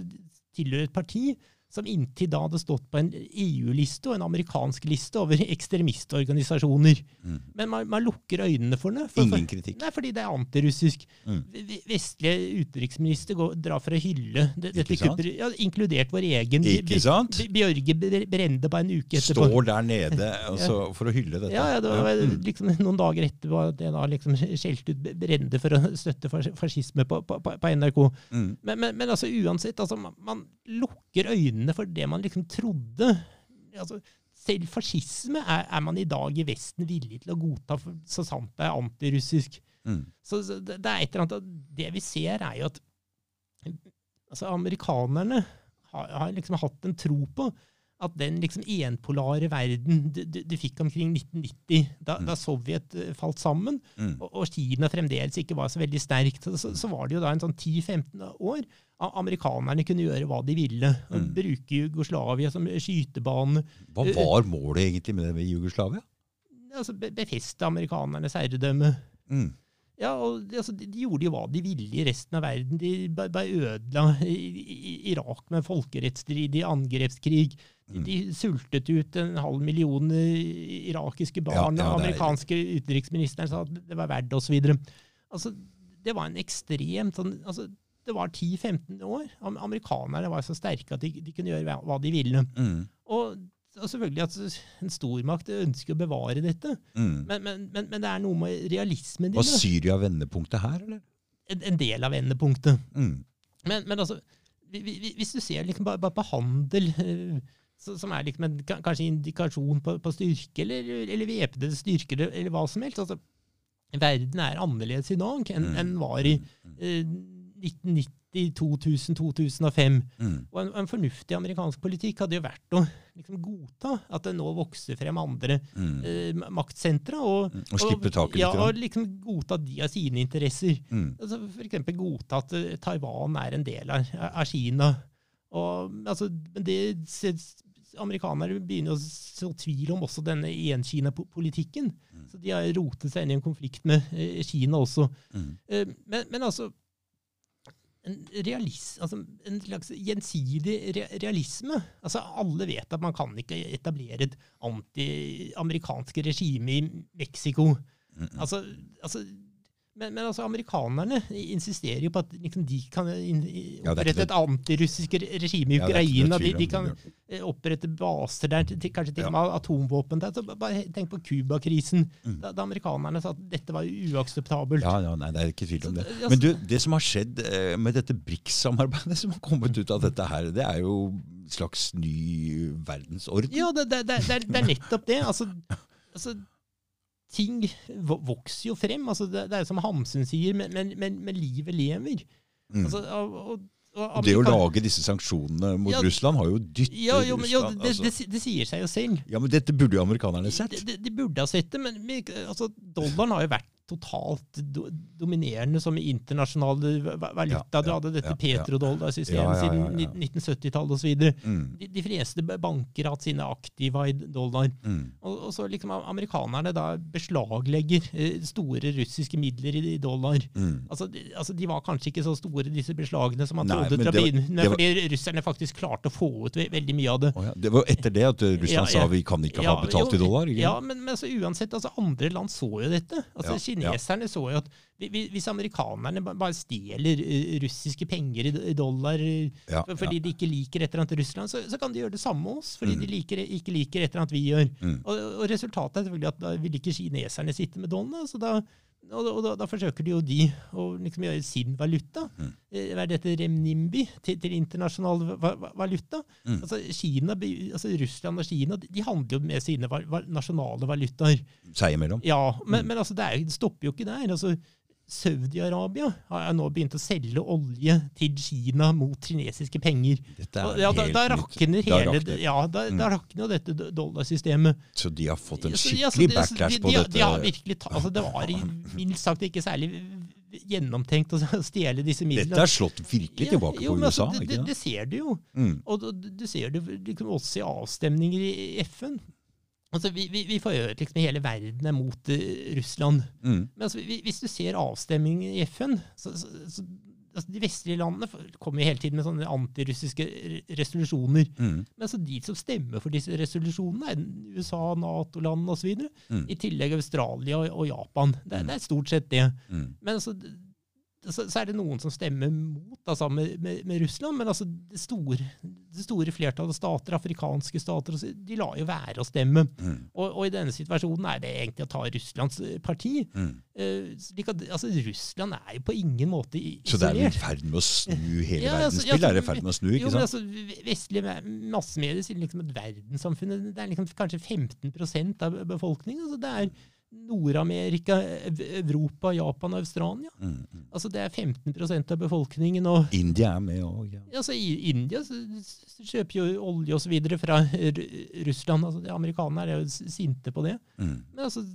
tilhører et parti som inntil da hadde stått på en EU-liste og en amerikansk liste over *laughs* ekstremistorganisasjoner. Mm. Men man, man lukker øynene for det. For, Ingen kritikk. nei, fordi det er antirussisk. Mm. Vestlige utenriksminister går, drar for å hylle det, dette kuppet, ja, inkludert vår egen Ikke sant? Bjørge Brende bare en uke etterpå. Står der nede *laughs* altså, for å hylle dette. Ja, ja, det var Mm. liksom noen dager etterpå at jeg da liksom skjelte ut Brende for å støtte fascisme på, på, på på NRK. Mm. Men, men, men altså uansett, altså, man, man lukker øynene for det man liksom trodde. Altså, selv fascisme er, er man i dag i Vesten villig til å godta, for, så sant det er antirussisk. Mm. Så, så det, det er et eller annet at Det vi ser, er jo at altså, amerikanerne har, har liksom hatt en tro på at den liksom enpolare verden du, fikk omkring 1990, da, Mm. da Sovjet eh, falt sammen, Mm. og, og Kina fremdeles ikke var så veldig sterkt, så, så var det jo da en sånn 10-15 år at amerikanerne kunne gjøre hva de ville. Mm. Bruke Jugoslavia som skytebane. Hva var målet egentlig med det med Jugoslavia? altså Befeste amerikanernes herredømme. Mm. Ja, og de, altså, de, de gjorde jo hva de ville i resten av verden. De ble bare ødela Irak med folkerettsstridig angrepskrig. De, Mm. sultet ut en halv million eh, irakiske barn. Ja, ja, er- amerikanske utenriksministeren sa at det var verdt osv. Altså, det var en ekstremt sånn altså, Det var 10-15 år. Am- Amerikanerne var så sterke at de, de kunne gjøre hva- de ville. Mm. Og, og selvfølgelig at en stormakt ønsker å bevare dette. Mm. Men, men, men, men det er noe med realismen din. Var Syria vendepunktet her, eller? En, en del av vendepunktet. Mm. Men, men altså, vi- vi- hvis du ser liksom bare, bare på handel, eh, så, som er liksom en ka- kanskje indikasjon på, på styrke, eller, eller væpnede styrker, eller, eller hva som helst altså, verden er annerledes i dag enn Mm. den var i Mm. eh, 1990, 2000, 2005. Mm. Og en, en fornuftig amerikansk politikk hadde jo vært å liksom godta at det nå vokser frem andre Mm. eh, maktsentre, og, Mm. Og slippe taket litt. ja, og liksom godta de av sine interesser. Mm. Altså eksempel godta at eh, Taiwan er en del av, av Kina. Og, altså, det Amerikanere begynner å så tvil om også denne enkina-politikken. Mm. Så de har rotet seg inn i en konflikt med eh, Kina også. Mm. Eh, men, men altså en, realis, altså en slags gjensidig realisme. Altså Alle vet at man kan ikke etablere et anti-amerikansk regime i Mexico. Mm. Altså, altså men, men altså, amerikanerne insisterer jo på at liksom, de kan Ja, ikke opprette et antirussisk regime i Ja, Ukraina. noe de, de kan eh, opprette baser der, til, kanskje til Ja. og med atomvåpen der. Så bare tenk på Cuba-krisen, Mm. da, da amerikanerne sa at dette var uakseptabelt. Ja, ja, nei, det er ikke tvil om det. Men du, det som har skjedd eh, med dette BRICS-samarbeidet som har kommet ut av dette her, det er jo en slags ny verdensorden. Ja, det, det, det, det er nettopp det. Altså, altså ting vokser jo frem. Altså, det, det er som Hamsun sier, men, men, men, men livet lever. Mm. Altså, og, og, og det å lage disse sanksjonene mot Ja, Russland har jo dyttet ja, jo, men, jo, Russland. det, altså. det, det sier seg jo selv. Ja, men dette burde jo amerikanerne sett. De, de, de burde ha sett det, men men, altså, dollaren har jo vært totalt do, dominerende som internasjonal valuta. Du hadde dette petrodollarsystemet siden 1970-tallet osv. Mm, De, de fleste banker har hatt sine aktiva i dollar. mm, Og, og så liksom amerikanerne da beslaglegger eh, store russiske midler i, dollar. mm. Altså de, altså, de var kanskje ikke så store, disse beslagene, som man Nei, trodde det var- fordi russerne faktisk klarte å få ut ve veldig mye av det. Å ja. Det var etter det at Russland Ja, ja. sa vi kan ikke ha betalt jo, i dollar. Ikke? Ja, men, men altså, uansett, altså, andre land så jo dette. Altså. Kineserne så jo at vi- vi- hvis amerikanerne bare stjeler eh, russiske penger i dollar eh, fordi de ikke liker et eller annet Russland, så, så kan de gjøre det samme med oss, fordi Mm. de liker, ikke liker et eller annet vi gjør. Mm. Og, og resultatet er selvfølgelig at da vil ikke kineserne sitte med dollar, så da, og, da- og da, da forsøker de jo de å liksom gjøre sin valuta. Mm. Eh, Hva er dette remnimbi til, til internasjonal va va valuta? Mm. Altså, Kina, altså Russland og Kina de handler jo med sine va nasjonale valutaer. Seg imellom. Ja, men, Mm. men altså, det, er, det stopper jo ikke der. altså Saudi-Arabia har nå begynt å selge olje til Kina mot kinesiske penger. Er ja, da, da rakner rakner Da rakner. ja, da, Mm. da rakner dette dollarsystemet. Så de har fått en skikkelig ja, så skikkelig det- backlash de, på de, dette. De har virkelig ta, altså Det var mildt sagt ikke særlig gjennomtenkt å *laughs* stjele disse midlene. Dette er slått virkelig tilbake Ja, jo, på altså, USA. det, det, det ser du jo. Mm. Og du, du ser det liksom også i avstemninger i FN. Altså, vi, vi, vi at liksom hele verden er mot eh, Russland. Mm. Men altså, vi- hvis du ser avstemningen i FN så, så, så, altså, De vestlige landene kommer jo hele tiden med sånne antirussiske resolusjoner. Mm. Men altså, de som stemmer for disse resolusjonene, er USA, Nato-landene osv. Mm. I tillegg Australia og, og Japan. Det, er- det er stort sett det. Mm. Men altså, så, så er det noen som stemmer mot altså, med, med, med Russland, men altså, det, store, det store flertallet stater, afrikanske stater, de lar jo være å stemme. Mm. Og, og i denne situasjonen er det egentlig å ta Russlands eh, parti. Mm. Uh, slik at, altså, Russland er jo på ingen måte isolert. Så det er i ferd med å snu hele Ja, altså, verdensbildet? ja, er det ferd med å snu, Jo, ikke men sant? altså, Vestlige massemedier sier liksom at verdenssamfunnet det er liksom kanskje 15% av befolkningen. Altså, det er Nord-Amerika, Europa, Japan og Australia. Mm. mm. Altså, det er 15% av befolkningen. og India er med òg, ja. altså, I India så, så kjøper jo olje osv. fra Russland. Altså, de Amerikanerne er jo sinte på det. Mm. Men altså,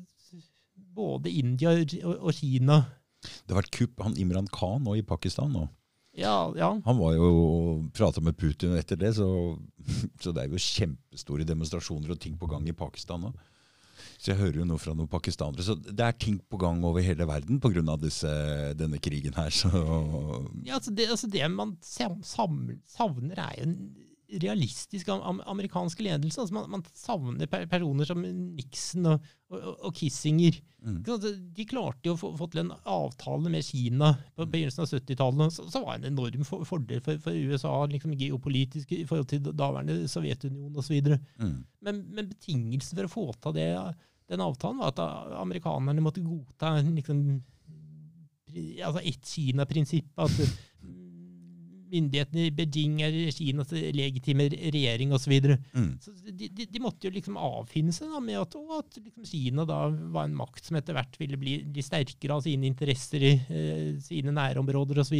både India og, og Kina Det har vært kupp. Han Imran Khan nå i Pakistan nå. Ja, ja. Han var jo prata med Putin etter det, så, *laughs* så det er jo kjempestore demonstrasjoner og ting på gang i Pakistan nå. Så jeg hører jo noe fra noen pakistanere. Så det er ting på gang over hele verden pga. denne krigen her. Så ja altså, det, altså, det man savner, er jo realistisk am am amerikansk ledelse. Altså, man, man savner per personer som Nixon og, og, og Kissinger. Mm. De klarte jo å få, få til en avtale med Kina på begynnelsen av 70-tallet, Så, så, var en enorm for, fordel for, for USA liksom geopolitisk i forhold til daværende Sovjetunionen osv. mm. Men, men betingelsen for å få til det, den avtalen var at amerikanerne måtte godta liksom, altså ett Kina-prinsipp. At myndighetene i Beijing er Kinas legitime regjering osv. Så, videre. Mm. så de, de, de måtte jo liksom avfinne seg da, med at, og at liksom Kina da var en makt som etter hvert ville bli, bli sterkere av sine interesser i eh, sine nærområder osv.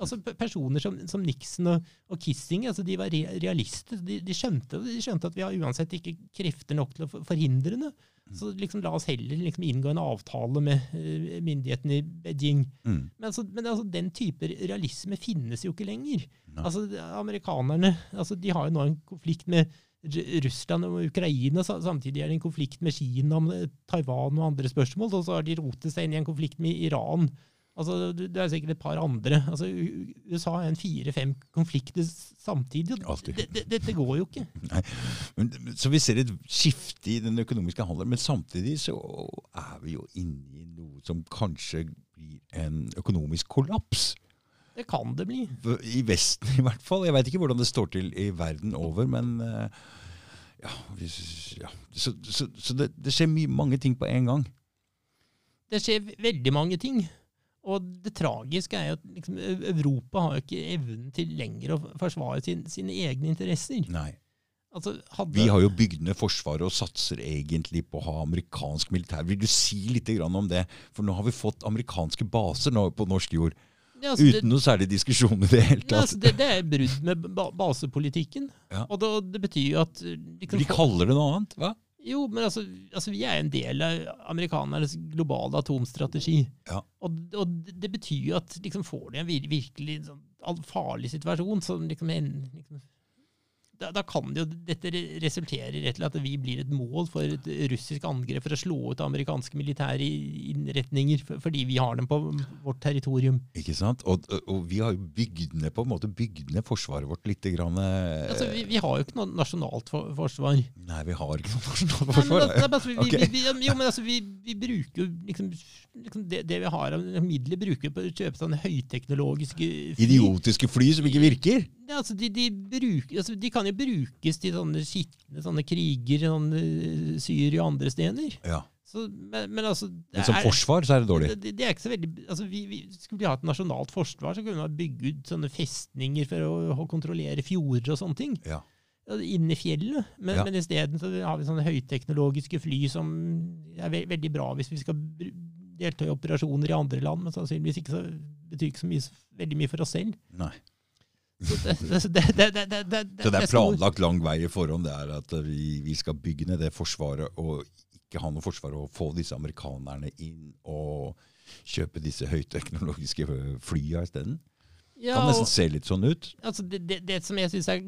Altså Personer som, som Nixon og, og Kissinger altså de var re realister. De, de, skjønte, de skjønte at vi har uansett ikke krefter nok til å forhindre det. Så liksom la oss heller liksom inngå en avtale med eh, myndighetene i Beijing. Mm. Men, altså, men altså, den type realisme finnes jo ikke lenger. No. Altså, Amerikanerne altså, de har jo nå en konflikt med Russland og Ukraina. Samtidig er det en konflikt med Kina om eh, Taiwan og andre spørsmål. Og så har de rotet seg inn i en konflikt med Iran. Altså, det er sikkert et par andre. Altså, USA er en fire-fem konflikter samtidig. det- Dette går jo ikke. *laughs* Nei. Men, så vi ser et skifte i den økonomiske handelen, men samtidig så er vi jo inne i noe som kanskje blir en økonomisk kollaps. Det kan det bli. I Vesten i hvert fall. Jeg veit ikke hvordan det står til i verden over, men eh, ja, ja. Så, så, så det, det skjer mange ting på en gang. Det skjer veldig mange ting. Og det tragiske er jo at liksom, Europa har jo ikke evnen til lenger å forsvare sin, sine egne interesser. Nei. Altså, hadde, Vi har jo bygd ned Forsvaret og satser egentlig på å ha amerikansk militær. Vil du si litt grann om det? For nå har vi fått amerikanske baser nå på norsk jord. Ja, altså, det, Uten noe særlig diskusjon i det hele ja, altså, tatt. det, det er brudd med ba basepolitikken. Ja. Og det, det betyr jo at eh, liksom, De kaller det noe annet, hva? Jo, men altså, altså, vi er en del av amerikanernes globale atomstrategi. Ja. Og, og det, betyr jo at liksom, får de en virkelig sånn, farlig situasjon, som liksom, en, liksom da, da kan det jo dette re- resultere i at vi blir et mål for et russisk angrep for å slå ut amerikanske militære innretninger, fordi vi har dem på vårt territorium. Ikke sant? Og, og vi har jo bygd ned på en måte bygd ned forsvaret vårt litt. Grann, eh, Altså, vi, vi har jo ikke noe nasjonalt for, forsvar. Nei, vi har ikke noe nasjonalt Nei, men forsvar. altså, det er bare at vi, okay. vi, jo, men altså, vi, vi bruker jo liksom, liksom det, det vi har av midler, bruker vi på å kjøpe sånne høyteknologiske fly. Idiotiske fly som ikke virker. Ja, altså, de, de, bruker, altså, de kan jo brukes til sånne skitne sånne kriger, sånne eh, Syria og andre steder. Ja. Så, men, men altså Men som er- forsvar så er det dårlig. Det, det, det er ikke så veldig, altså vi, vi, Skulle vi ha et nasjonalt forsvar, så kunne vi bygge ut sånne festninger for å, å kontrollere fjorder og sånne ting. Ja. Inne i fjellet. Men, Ja. men isteden har vi sånne høyteknologiske fly som er ve veldig bra hvis vi skal delta i operasjoner i andre land, men sannsynligvis ikke så, betyr ikke så mye, veldig mye for oss selv. Nei. Så det, Så er planlagt lang vei i forhånd. Det er at vi, vi skal bygge ned det forsvaret og ikke ha noe forsvar og få disse amerikanerne inn og kjøpe disse høyteknologiske flya isteden. Ja, Kan nesten og- se litt sånn ut. altså det, det, det som jeg synes er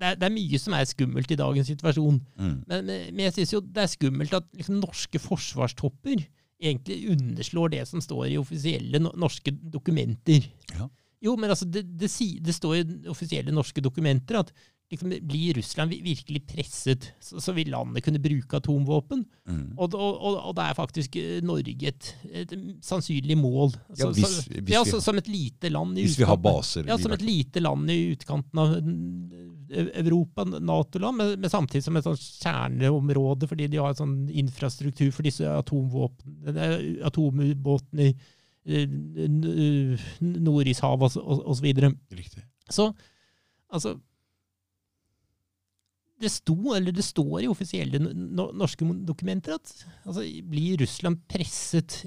det er, det er mye som er skummelt i dagens situasjon. Mm. Men, men men jeg synes jo det er skummelt at liksom, norske forsvarstopper egentlig underslår det som står i offisielle norske dokumenter. Ja. Jo, men altså, det, det, det står i offisielle norske dokumenter at liksom, blir Russland virkelig presset, så, så vil landet kunne bruke atomvåpen. Mm. Og, og, og, og da er faktisk eh, Norge et, et sannsynlig mål. Ja, Så- hvis- så, hvis ja, så, som et lite land i Hvis vi har baser. ja, som et lite land i utkanten av eh, Europa, Nato-land, men, men samtidig som et sånt kjerneområde, fordi de har en sånn infrastruktur for disse atomvåpen, eh, atomubåtene i Nordishavet og så videre. Riktig. Så altså det, sto, eller det står i offisielle norske dokumenter at altså, blir Russland presset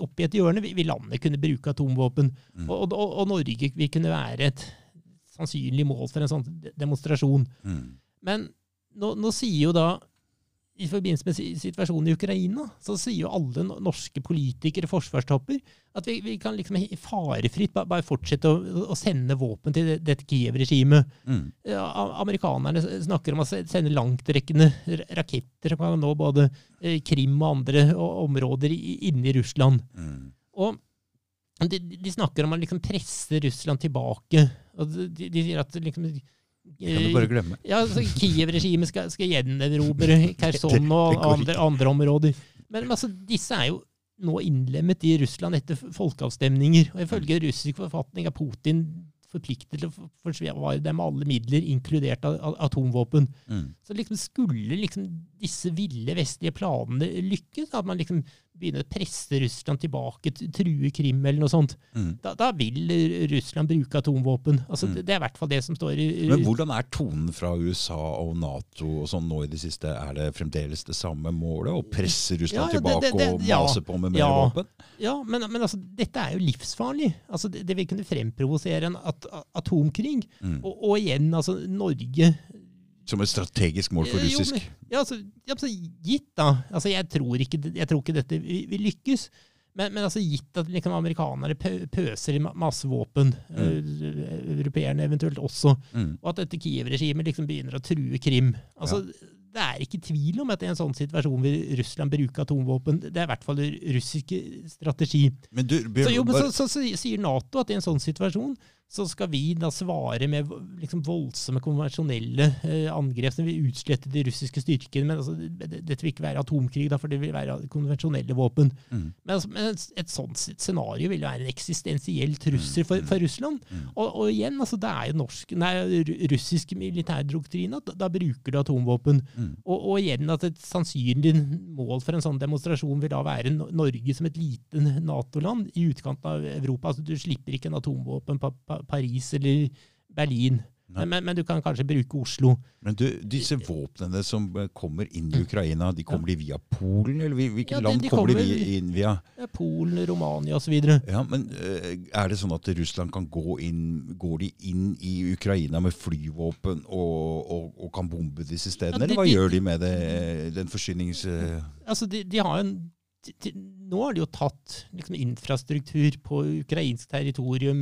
opp i et hjørne, vil landet kunne bruke atomvåpen. Mm. Og, og, og Norge vil kunne være et sannsynlig mål for en sånn demonstrasjon. Mm. Men nå, nå sier jo da, i forbindelse med situasjonen i Ukraina, så sier jo alle norske politikere, forsvarstopper, at vi, vi kan liksom farefritt ba- bare fortsette å, å sende våpen til det- dette Kiev-regimet. Mm. Amerikanerne snakker om å sende langtrekkende raketter som kan nå både eh, Krim og andre områder inne i Russland. Mm. Og de, de snakker om å liksom presse Russland tilbake. Og de de sier at liksom Kan du bare glemme? ja, altså, Kiev-regimet skal, skal gjenerobre *laughs* Kherson og andre, andre områder. Men, men altså, disse er jo nå innlemmet i Russland etter folkeavstemninger. Og ifølge russisk forfatning er Putin forpliktet til å forsvare dem med alle midler, inkludert atomvåpen. Mm. Så liksom skulle liksom disse ville vestlige planene lykkes, at man liksom begynner å presse Russland tilbake, true Krim eller noe sånt, Mm. da, da vil Russland bruke atomvåpen. Altså, Mm. det, det er i hvert fall det som står i Men hvordan er tonen fra USA og Nato og sånn nå i det siste? Er det fremdeles det samme målet? Å presse Russland Ja, ja, tilbake det- det- og ja. mase på med mer Ja. våpen? Ja, men, men altså, dette er jo livsfarlig. Altså, det, det vil kunne fremprovosere en at, atomkrig. Mm. Og, og igjen, altså, Norge Som et strategisk mål for russisk? jo, men- Ja, altså, ja, altså, gitt da. Altså, jeg, tror ikke, jeg tror ikke dette vil, lykkes. Men, men altså, gitt at liksom, amerikanere pøser i ma- masse våpen, eh, europeerne eventuelt også, Mm. og at dette Kiev-regimet liksom begynner å true Krim altså, Det er ikke tvil om at i en sånn situasjon vil Russland bruke atomvåpen. Det er i hvert fall russisk strategi. Men du, Så, jo, men så, så, så sier Nato at i en sånn situasjon så skal vi da svare med liksom voldsomme konvensjonelle eh, angrep som vil utslette de russiske styrkene. Men altså, det, dette vil ikke være atomkrig, da, for det vil være konvensjonelle våpen. Mm. Men, altså, men et, sånt scenario vil være en eksistensiell trussel for, for Russland. Mm. Og, og igjen, altså, det er jo norsk, nei, ru- russisk militærdoktrine at da, da bruker du atomvåpen. Mm. Og, og igjen at et sannsynlig mål for en sånn demonstrasjon vil da være Norge som et lite Nato-land i utkanten av Europa. Altså, du slipper ikke en atomvåpen på pa Paris eller Berlin, men, men, du kan kanskje bruke Oslo. Men du, disse våpnene som eh, kommer inn i Ukraina, de kommer de via Polen? Eller hvil- hvilke Ja, de- land kommer de kommer- inn via? Ja, Polen, Romania osv. Ja, men eh, Er det sånn at Russland kan gå inn Går de inn i Ukraina med flyvåpen og, og, og kan bombe disse stedene? Ja, de- eller hva de- gjør de med det, den forsynings... eh, Altså, de, har en Nå har de jo tatt liksom, infrastruktur på ukrainsk territorium,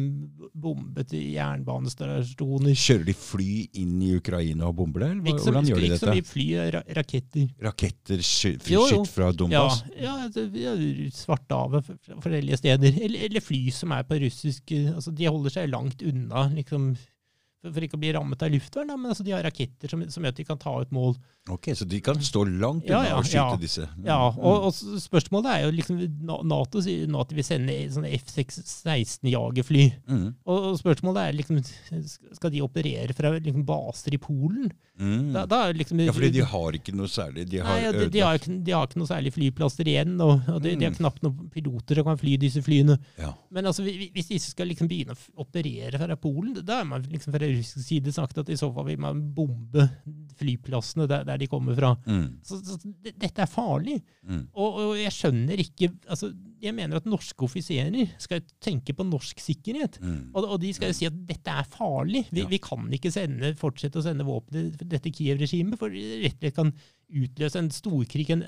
bombet jernbanestasjoner Kjører de fly inn i Ukraina og bomber det? Hva- hvordan gjør de dette? ikke så mye fly, ra raketter. Raketter skytt fra Ja, Donbass? ja, det- ja Svartehavet forskjellige steder. Eller, eller fly som er på russisk eh, altså De holder seg langt unna, liksom, for, ikke å bli rammet av luftvern. Men altså, de har raketter som, som gjør at de kan ta ut mål. Ok, Så de kan stå langt unna ja, og skyte ja. disse? Mm, Ja, mm. og, og spørsmålet er jo liksom Nato sier nå at de vil sende sånne F-16-jagerfly. Mm, Og, spørsmålet er liksom Skal de operere fra liksom, baser i Polen? mm. Da, da liksom Ja, fordi de har ikke noe særlig De har Nei, ja, de, de, har ikke, de har ikke noe særlig flyplasser igjen, og, og de, de har Mm. knapt noen piloter som kan fly disse flyene. ja. Men altså, vi- vi- hvis disse skal liksom begynne å operere fra Polen, da er man liksom fra russisk side sagt at i så fall vil man bombe flyplassene der, der de kommer fra. Mm, Så, så dette er farlig. mm. Og, og jeg skjønner ikke altså, Jeg mener at norske offiserer skal tenke på norsk sikkerhet. Mm. Og, og de skal jo si at dette er farlig. Vi, Ja. vi kan ikke sende, fortsette å sende våpen til dette Kiev-regimet, for det rett og slett kan utløse en storkrig, en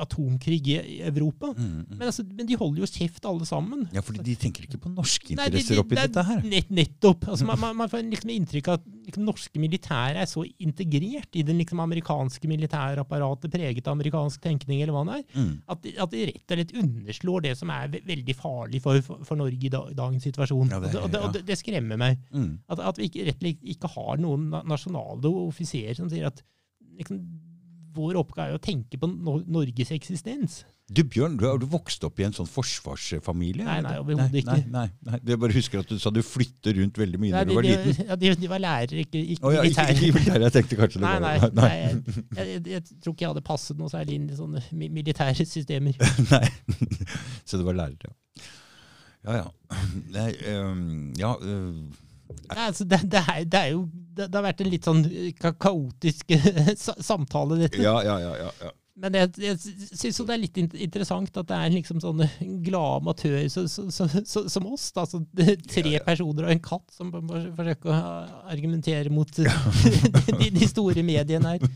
atomkrig i Europa. Mm, mm. Men, altså, men de holder jo kjeft alle sammen. Ja, fordi de tenker ikke på norske Nei, de- interesser de- oppi det dette her. Nett, nettopp. Altså, *laughs* man, man, får liksom inntrykk av at liksom, norske militære er så integrert i det liksom, amerikanske militærapparatet, preget av amerikansk tenkning, eller hva det er, Mm. at, at de rett og slett underslår det som er ve veldig farlig for, for, for Norge i, dag, dagens situasjon. Ja, det- og det, og det, og det, det skremmer meg. Mm. At, at vi ikke, rett og slett ikke har noen nasjonale offiserer som sier at liksom, vår oppgave er å tenke på Nor Norges eksistens. Du Bjørn, du har du vokst opp i en sånn forsvarsfamilie? Nei, nei, overhodet Nei, ikke. Nei, nei, Jeg bare husker at du sa du flytter rundt veldig mye Nei, da du var de, liten. ja, de, de var lærere, ikke, ikke oh, ja, ikke, militære. ikke militær, jeg tenkte kanskje det Nei, var nei, nei jeg, jeg, jeg tror ikke jeg hadde passet noe særlig inn i sånne militære systemer. *laughs* Nei. *laughs* Så det var lærer, ja. Ja, ja. Nei, um, ja uh, Nei, altså, det, det, er, det er jo det, har vært en litt sånn ka kaotisk *laughs* samtale, dette. ja, ja, ja, ja. Men jeg, jeg syns det er litt interessant at det er liksom sånne glade amatører så, så, så, så, som oss. Da, Så tre Ja, ja. personer og en katt som forsøker å argumentere mot *laughs* *laughs* de, de store mediene her.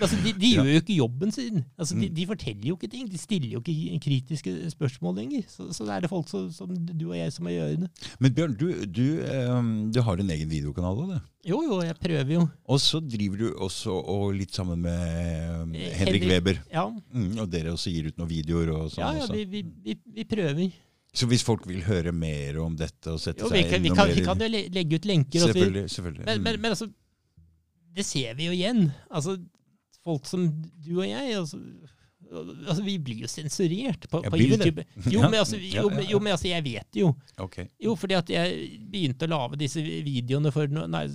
Altså, de, de gjør jo ikke jobben sin. Altså, de, Mm. de forteller jo ikke ting. De stiller jo ikke kritiske spørsmål lenger. Så, så det er det folk som, som du og jeg som må gjøre det. Men Bjørn, du, du, um, du har din egen videokanal òg, du. Jo, jo, jeg prøver jo. Og så driver du også og litt sammen med øhm, Eh, Henrik Henrik- Weber. Ja, Mm, og dere også gir ut noen videoer og sånn. ja, ja vi, vi, vi, vi prøver. Så hvis folk vil høre mer om dette og sette Jo, vi, seg kan, vi, enda kan, mer vi kan jo legge ut lenker. Selvfølgelig. selvfølgelig. Men, men, Mm. men altså, det ser vi jo igjen. Altså, folk som du og jeg, altså, altså vi blir jo sensurert på, på? YouTube. Jo, men, altså, jo, men- jo, men altså, jeg vet det jo. Okay. Jo, fordi at jeg begynte å lage disse videoene for nei,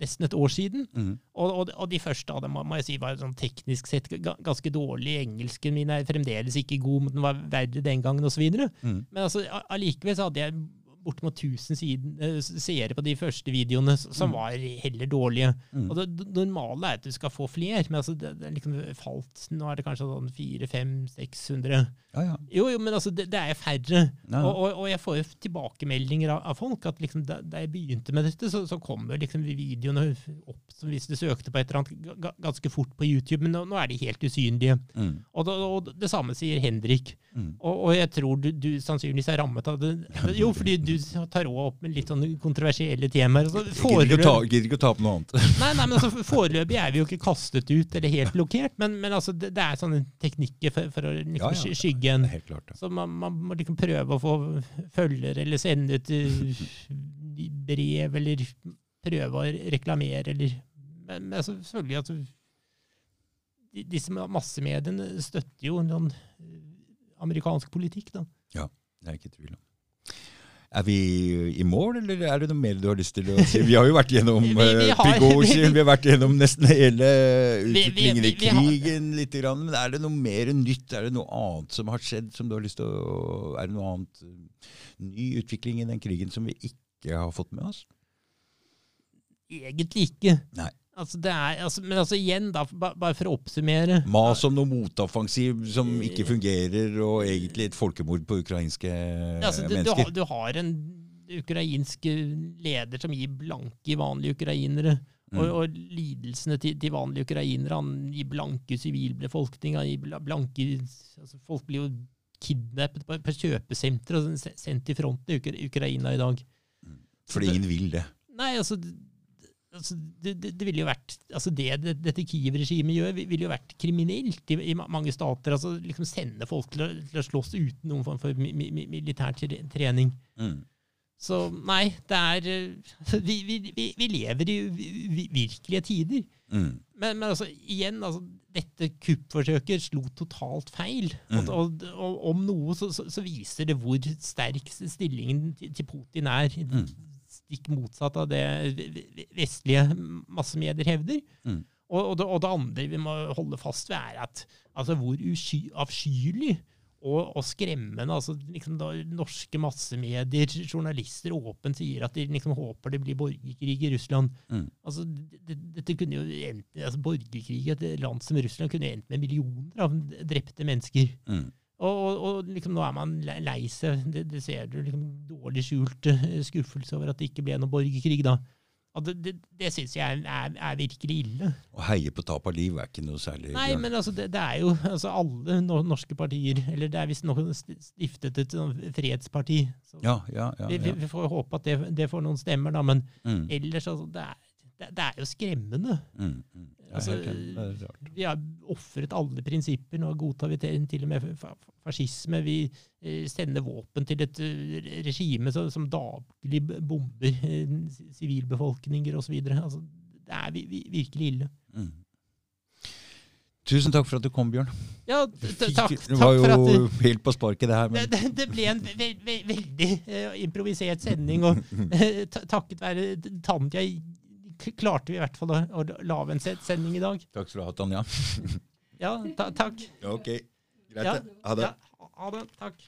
nesten et år siden. Mm. Og, og, og de første av dem må, jeg si var sånn teknisk sett ganske dårlig. Engelsken min er fremdeles ikke god, men den var verre den gangen, osv. Mm. Men altså, allikevel så hadde jeg bortimot 1000 siden, eh, seere på de første videoene, som Mm. var heller dårlige. Mm. Og det, det normale er at du skal få flere, men altså, det, det liksom falt Nå er det kanskje sånn 400-500-600. Ja, ja. Jo, jo, men altså, det, det er færre. Ja, Og, og, og jeg får jo tilbakemeldinger av, av folk at liksom, da, da jeg begynte med dette, så, så kommer liksom videoene opp som hvis du søkte på et eller annet ga- ga- ganske fort på YouTube, men nå, nå er de helt usynlige. Mm. Og, det- og det samme sier Henrik. Mm. Og jeg tror du, du sannsynligvis er rammet av det. Jo, fordi du tar også opp med litt sånne kontroversielle temaer. Altså, Jeg Gidder ikke å ta- opp noe annet. Nei, nei, men altså, Foreløpig er vi jo ikke kastet ut eller helt blokkert, men, men altså, det, det er sånne teknikker for, for å liksom, Ja, ja. skygge en. Så man, man må liksom prøve å få følger eller sende ut uh, brev, eller prøve å reklamere, eller Men, men altså, selvfølgelig altså, Disse massemediene støtter jo en eh, amerikansk politikk, da. Ja, Det er ikke tvil om. Er vi i mål, eller er det noe mer du har lyst til å si? Vi har jo vært gjennom *laughs* Vi- vi eh, har- Prigozjin, vi har vært gjennom nesten hele Vi- vi- utviklingen i krigen litt. Grann, men er det noe mer nytt? Er det noe annet som har skjedd som du har lyst til å Er det noe annet eh, ny utvikling i den krigen som vi ikke har fått med oss? Egentlig ikke. Nei. Altså, det er, altså, men altså igjen, da, bare for å oppsummere Mas om noe motoffensiv som ikke fungerer, og egentlig et folkemord på ukrainske altså, du, du, mennesker. har, du har en ukrainsk leder som gir blanke i vanlige ukrainere. Og, Mm. og lidelsene til, til vanlige ukrainere. Han gir blanke sivilbefolkning. Altså Folk blir jo kidnappet på, på kjøpesentre og sendt i fronten i Ukraina i dag. Fordi ingen vil det. Nei, altså, altså det, det, det ville jo vært altså det, det dette Kiev-regimet gjør, ville jo vært kriminelt i, i mange stater. altså liksom Sende folk til å, til å slåss uten noen form for mi, mi, mi, militær trening. Mm. Så nei, det er eh, Vi, vi, vi, lever i vi- vi- virkelige tider. Mm. Men, men altså, igjen, altså, dette kuppforsøket slo totalt feil. Og, Mm. og, og om noe så, så, så viser det hvor sterk stillingen til, til Putin er. Mm. Stikk motsatt av det vestlige massemedier hevder. Mm. Og, og, det, og det andre vi må holde fast ved, er at altså, hvor usky, avskyelig og, og skremmende altså, liksom, da, norske massemedier, journalister, åpent sier at de liksom, håper det blir borgerkrig i Russland. Mm. Altså, det, det, dette kunne jo endt, altså, Borgerkrig i et land som Russland kunne endt med millioner av drepte mennesker. Mm. Og, og, og liksom, nå er man le- lei seg. Det, det ser du liksom dårlig skjult eh, skuffelse over at det ikke ble noe borgerkrig da. Og det det, det syns jeg er, er, er virkelig ille. Å heie på tap av liv er ikke noe særlig Nei, men altså, det, det er jo altså, alle no norske partier Eller det er visst noen stiftet et sånn fredsparti. Så Ja, ja, ja. vi, vi, får håpe at det, det får noen stemmer, da. Men Mm. ellers, altså, det er, det, det er jo skremmende. Mm. Mm. Altså, er. Vi har ofret alle prinsipper. Nå godtar vi til, og med fa- fa- fascisme. Vi eh, sender våpen til et eh, regime som, daglig bomber eh, sivilbefolkninger osv. Altså, det er vi, vi, virkelig ille. Mm. Tusen takk for at du kom, Bjørn. Ja, t- t- takk, Det takk var jo du helt på sparket, det her. Men det, det ble en ve ve veldig uh, improvisert sending, og *laughs* uh, takket være Tanja klarte vi i hvert fall å, å lage en se- sending i dag. takk skal du ha, Tanja. Ja, ta, takk. Ok, greit Ja. Ha det. Ja, ha det. Takk.